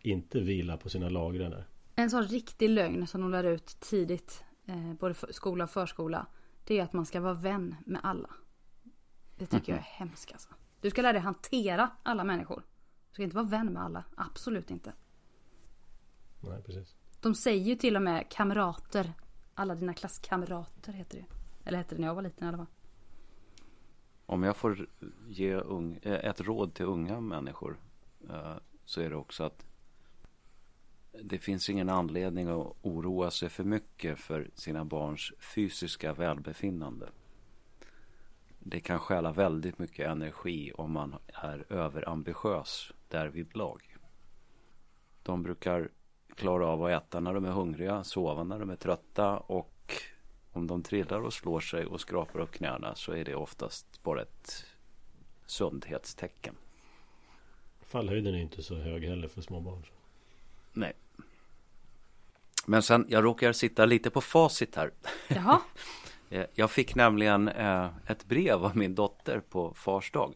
inte vila på sina lagrar där. En sån riktig lögn som de lär ut tidigt, eh, både skola och förskola. Det är att man ska vara vän med alla. Det tycker jag är hemskt alltså. Du ska lära dig hantera alla människor. Du ska inte vara vän med alla. Absolut inte. Nej, precis. De säger ju till och med kamrater. Alla dina klasskamrater heter det Eller hette det när jag var liten i alla fall. Om jag får ge ung, eh, ett råd till unga människor eh, så är det också att det finns ingen anledning att oroa sig för mycket för sina barns fysiska välbefinnande. Det kan stjäla väldigt mycket energi om man är överambitiös därvidlag. De brukar klara av att äta när de är hungriga, sova när de är trötta och om de trillar och slår sig och skrapar upp knäna så är det oftast bara ett sundhetstecken. Fallhöjden är inte så hög heller för små barn. Nej. Men sen, jag råkar sitta lite på facit här. Jaha. *laughs* Eh, jag fick nämligen eh, ett brev av min dotter på fars dag.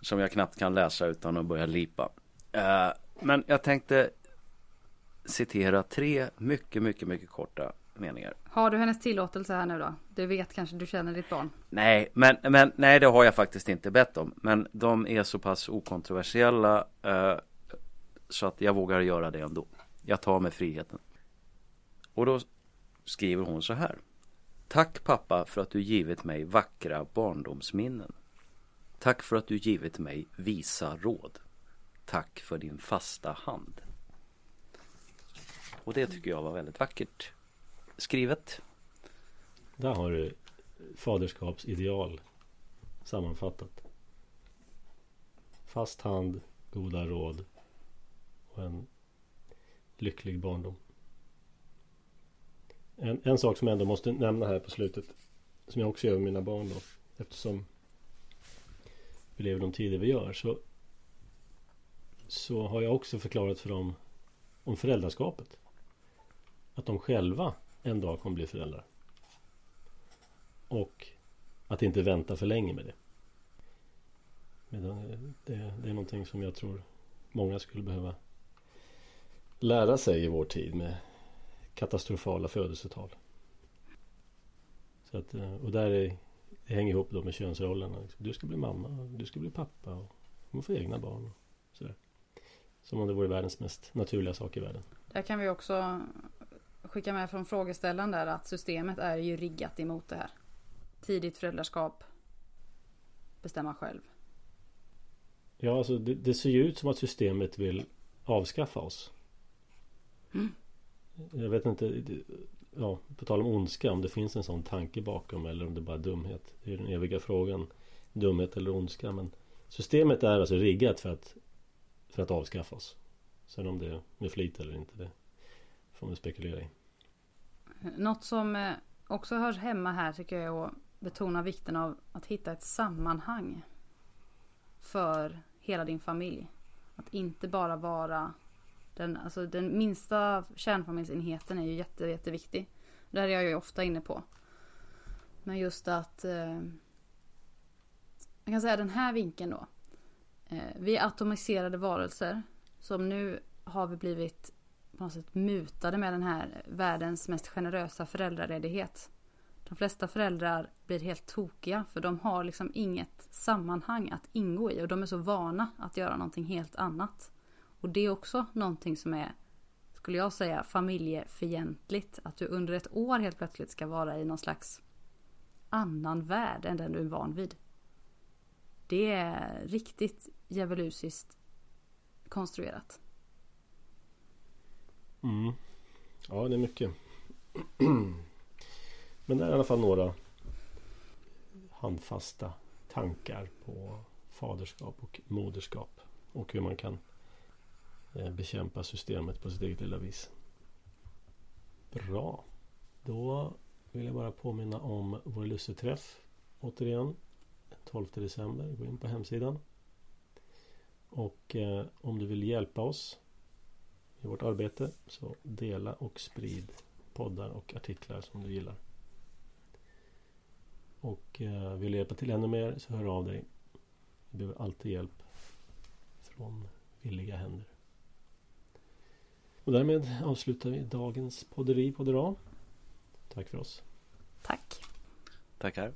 Som jag knappt kan läsa utan att börja lipa. Eh, men jag tänkte citera tre mycket, mycket, mycket korta meningar. Har du hennes tillåtelse här nu då? Du vet kanske, du känner ditt barn? Nej, men, men nej det har jag faktiskt inte bett om. Men de är så pass okontroversiella eh, så att jag vågar göra det ändå. Jag tar mig friheten. Och då skriver hon så här. Tack pappa för att du givit mig vackra barndomsminnen. Tack för att du givit mig visa råd. Tack för din fasta hand. Och det tycker jag var väldigt vackert skrivet. Där har du faderskapsideal sammanfattat. Fast hand, goda råd och en lycklig barndom. En, en sak som jag ändå måste nämna här på slutet som jag också gör med mina barn då eftersom vi lever de tider vi gör så så har jag också förklarat för dem om föräldraskapet. Att de själva en dag kommer bli föräldrar. Och att inte vänta för länge med det. Det, det är någonting som jag tror många skulle behöva lära sig i vår tid med katastrofala födelsetal. Så att, eh, och där är, det hänger ihop då med könsrollerna. Du ska bli mamma, du ska bli pappa och man får egna barn. Och sådär. Som om det vore världens mest naturliga sak i världen. Där kan vi också skicka med från frågeställaren där att systemet är ju riggat emot det här. Tidigt föräldraskap. Bestämma själv. Ja, alltså det, det ser ju ut som att systemet vill avskaffa oss. Mm. Jag vet inte, ja, på tal om ondska, om det finns en sån tanke bakom eller om det bara är dumhet. Det är den eviga frågan. Dumhet eller ondska. Men systemet är alltså riggat för att, för att avskaffa oss. Sen om det är med flit eller inte, det får man spekulera i. Något som eh, också hörs hemma här tycker jag är att betona vikten av att hitta ett sammanhang för hela din familj. Att inte bara vara den, alltså den minsta kärnfamiljsenheten är ju jätte, jätteviktig. Det här är jag ju ofta inne på. Men just att eh, jag kan säga den här vinkeln då. Eh, vi är atomiserade varelser som nu har vi blivit på något sätt mutade med den här världens mest generösa föräldraledighet. De flesta föräldrar blir helt tokiga för de har liksom inget sammanhang att ingå i och de är så vana att göra någonting helt annat. Och det är också någonting som är, skulle jag säga, familjefientligt. Att du under ett år helt plötsligt ska vara i någon slags annan värld än den du är van vid. Det är riktigt djävulusiskt konstruerat. Mm. Ja, det är mycket. *clears throat* Men det är i alla fall några handfasta tankar på faderskap och moderskap. Och hur man kan eh, bekämpa systemet på sitt eget lilla vis. Bra. Då vill jag bara påminna om vår lusseträff. Återigen. 12 december. Gå in på hemsidan. Och eh, om du vill hjälpa oss i vårt arbete så dela och sprid poddar och artiklar som du gillar. Och eh, vill du hjälpa till ännu mer så hör av dig. Vi behöver alltid hjälp från villiga händer. Och därmed avslutar vi dagens podderi poddera. Tack för oss. Tack. Tackar.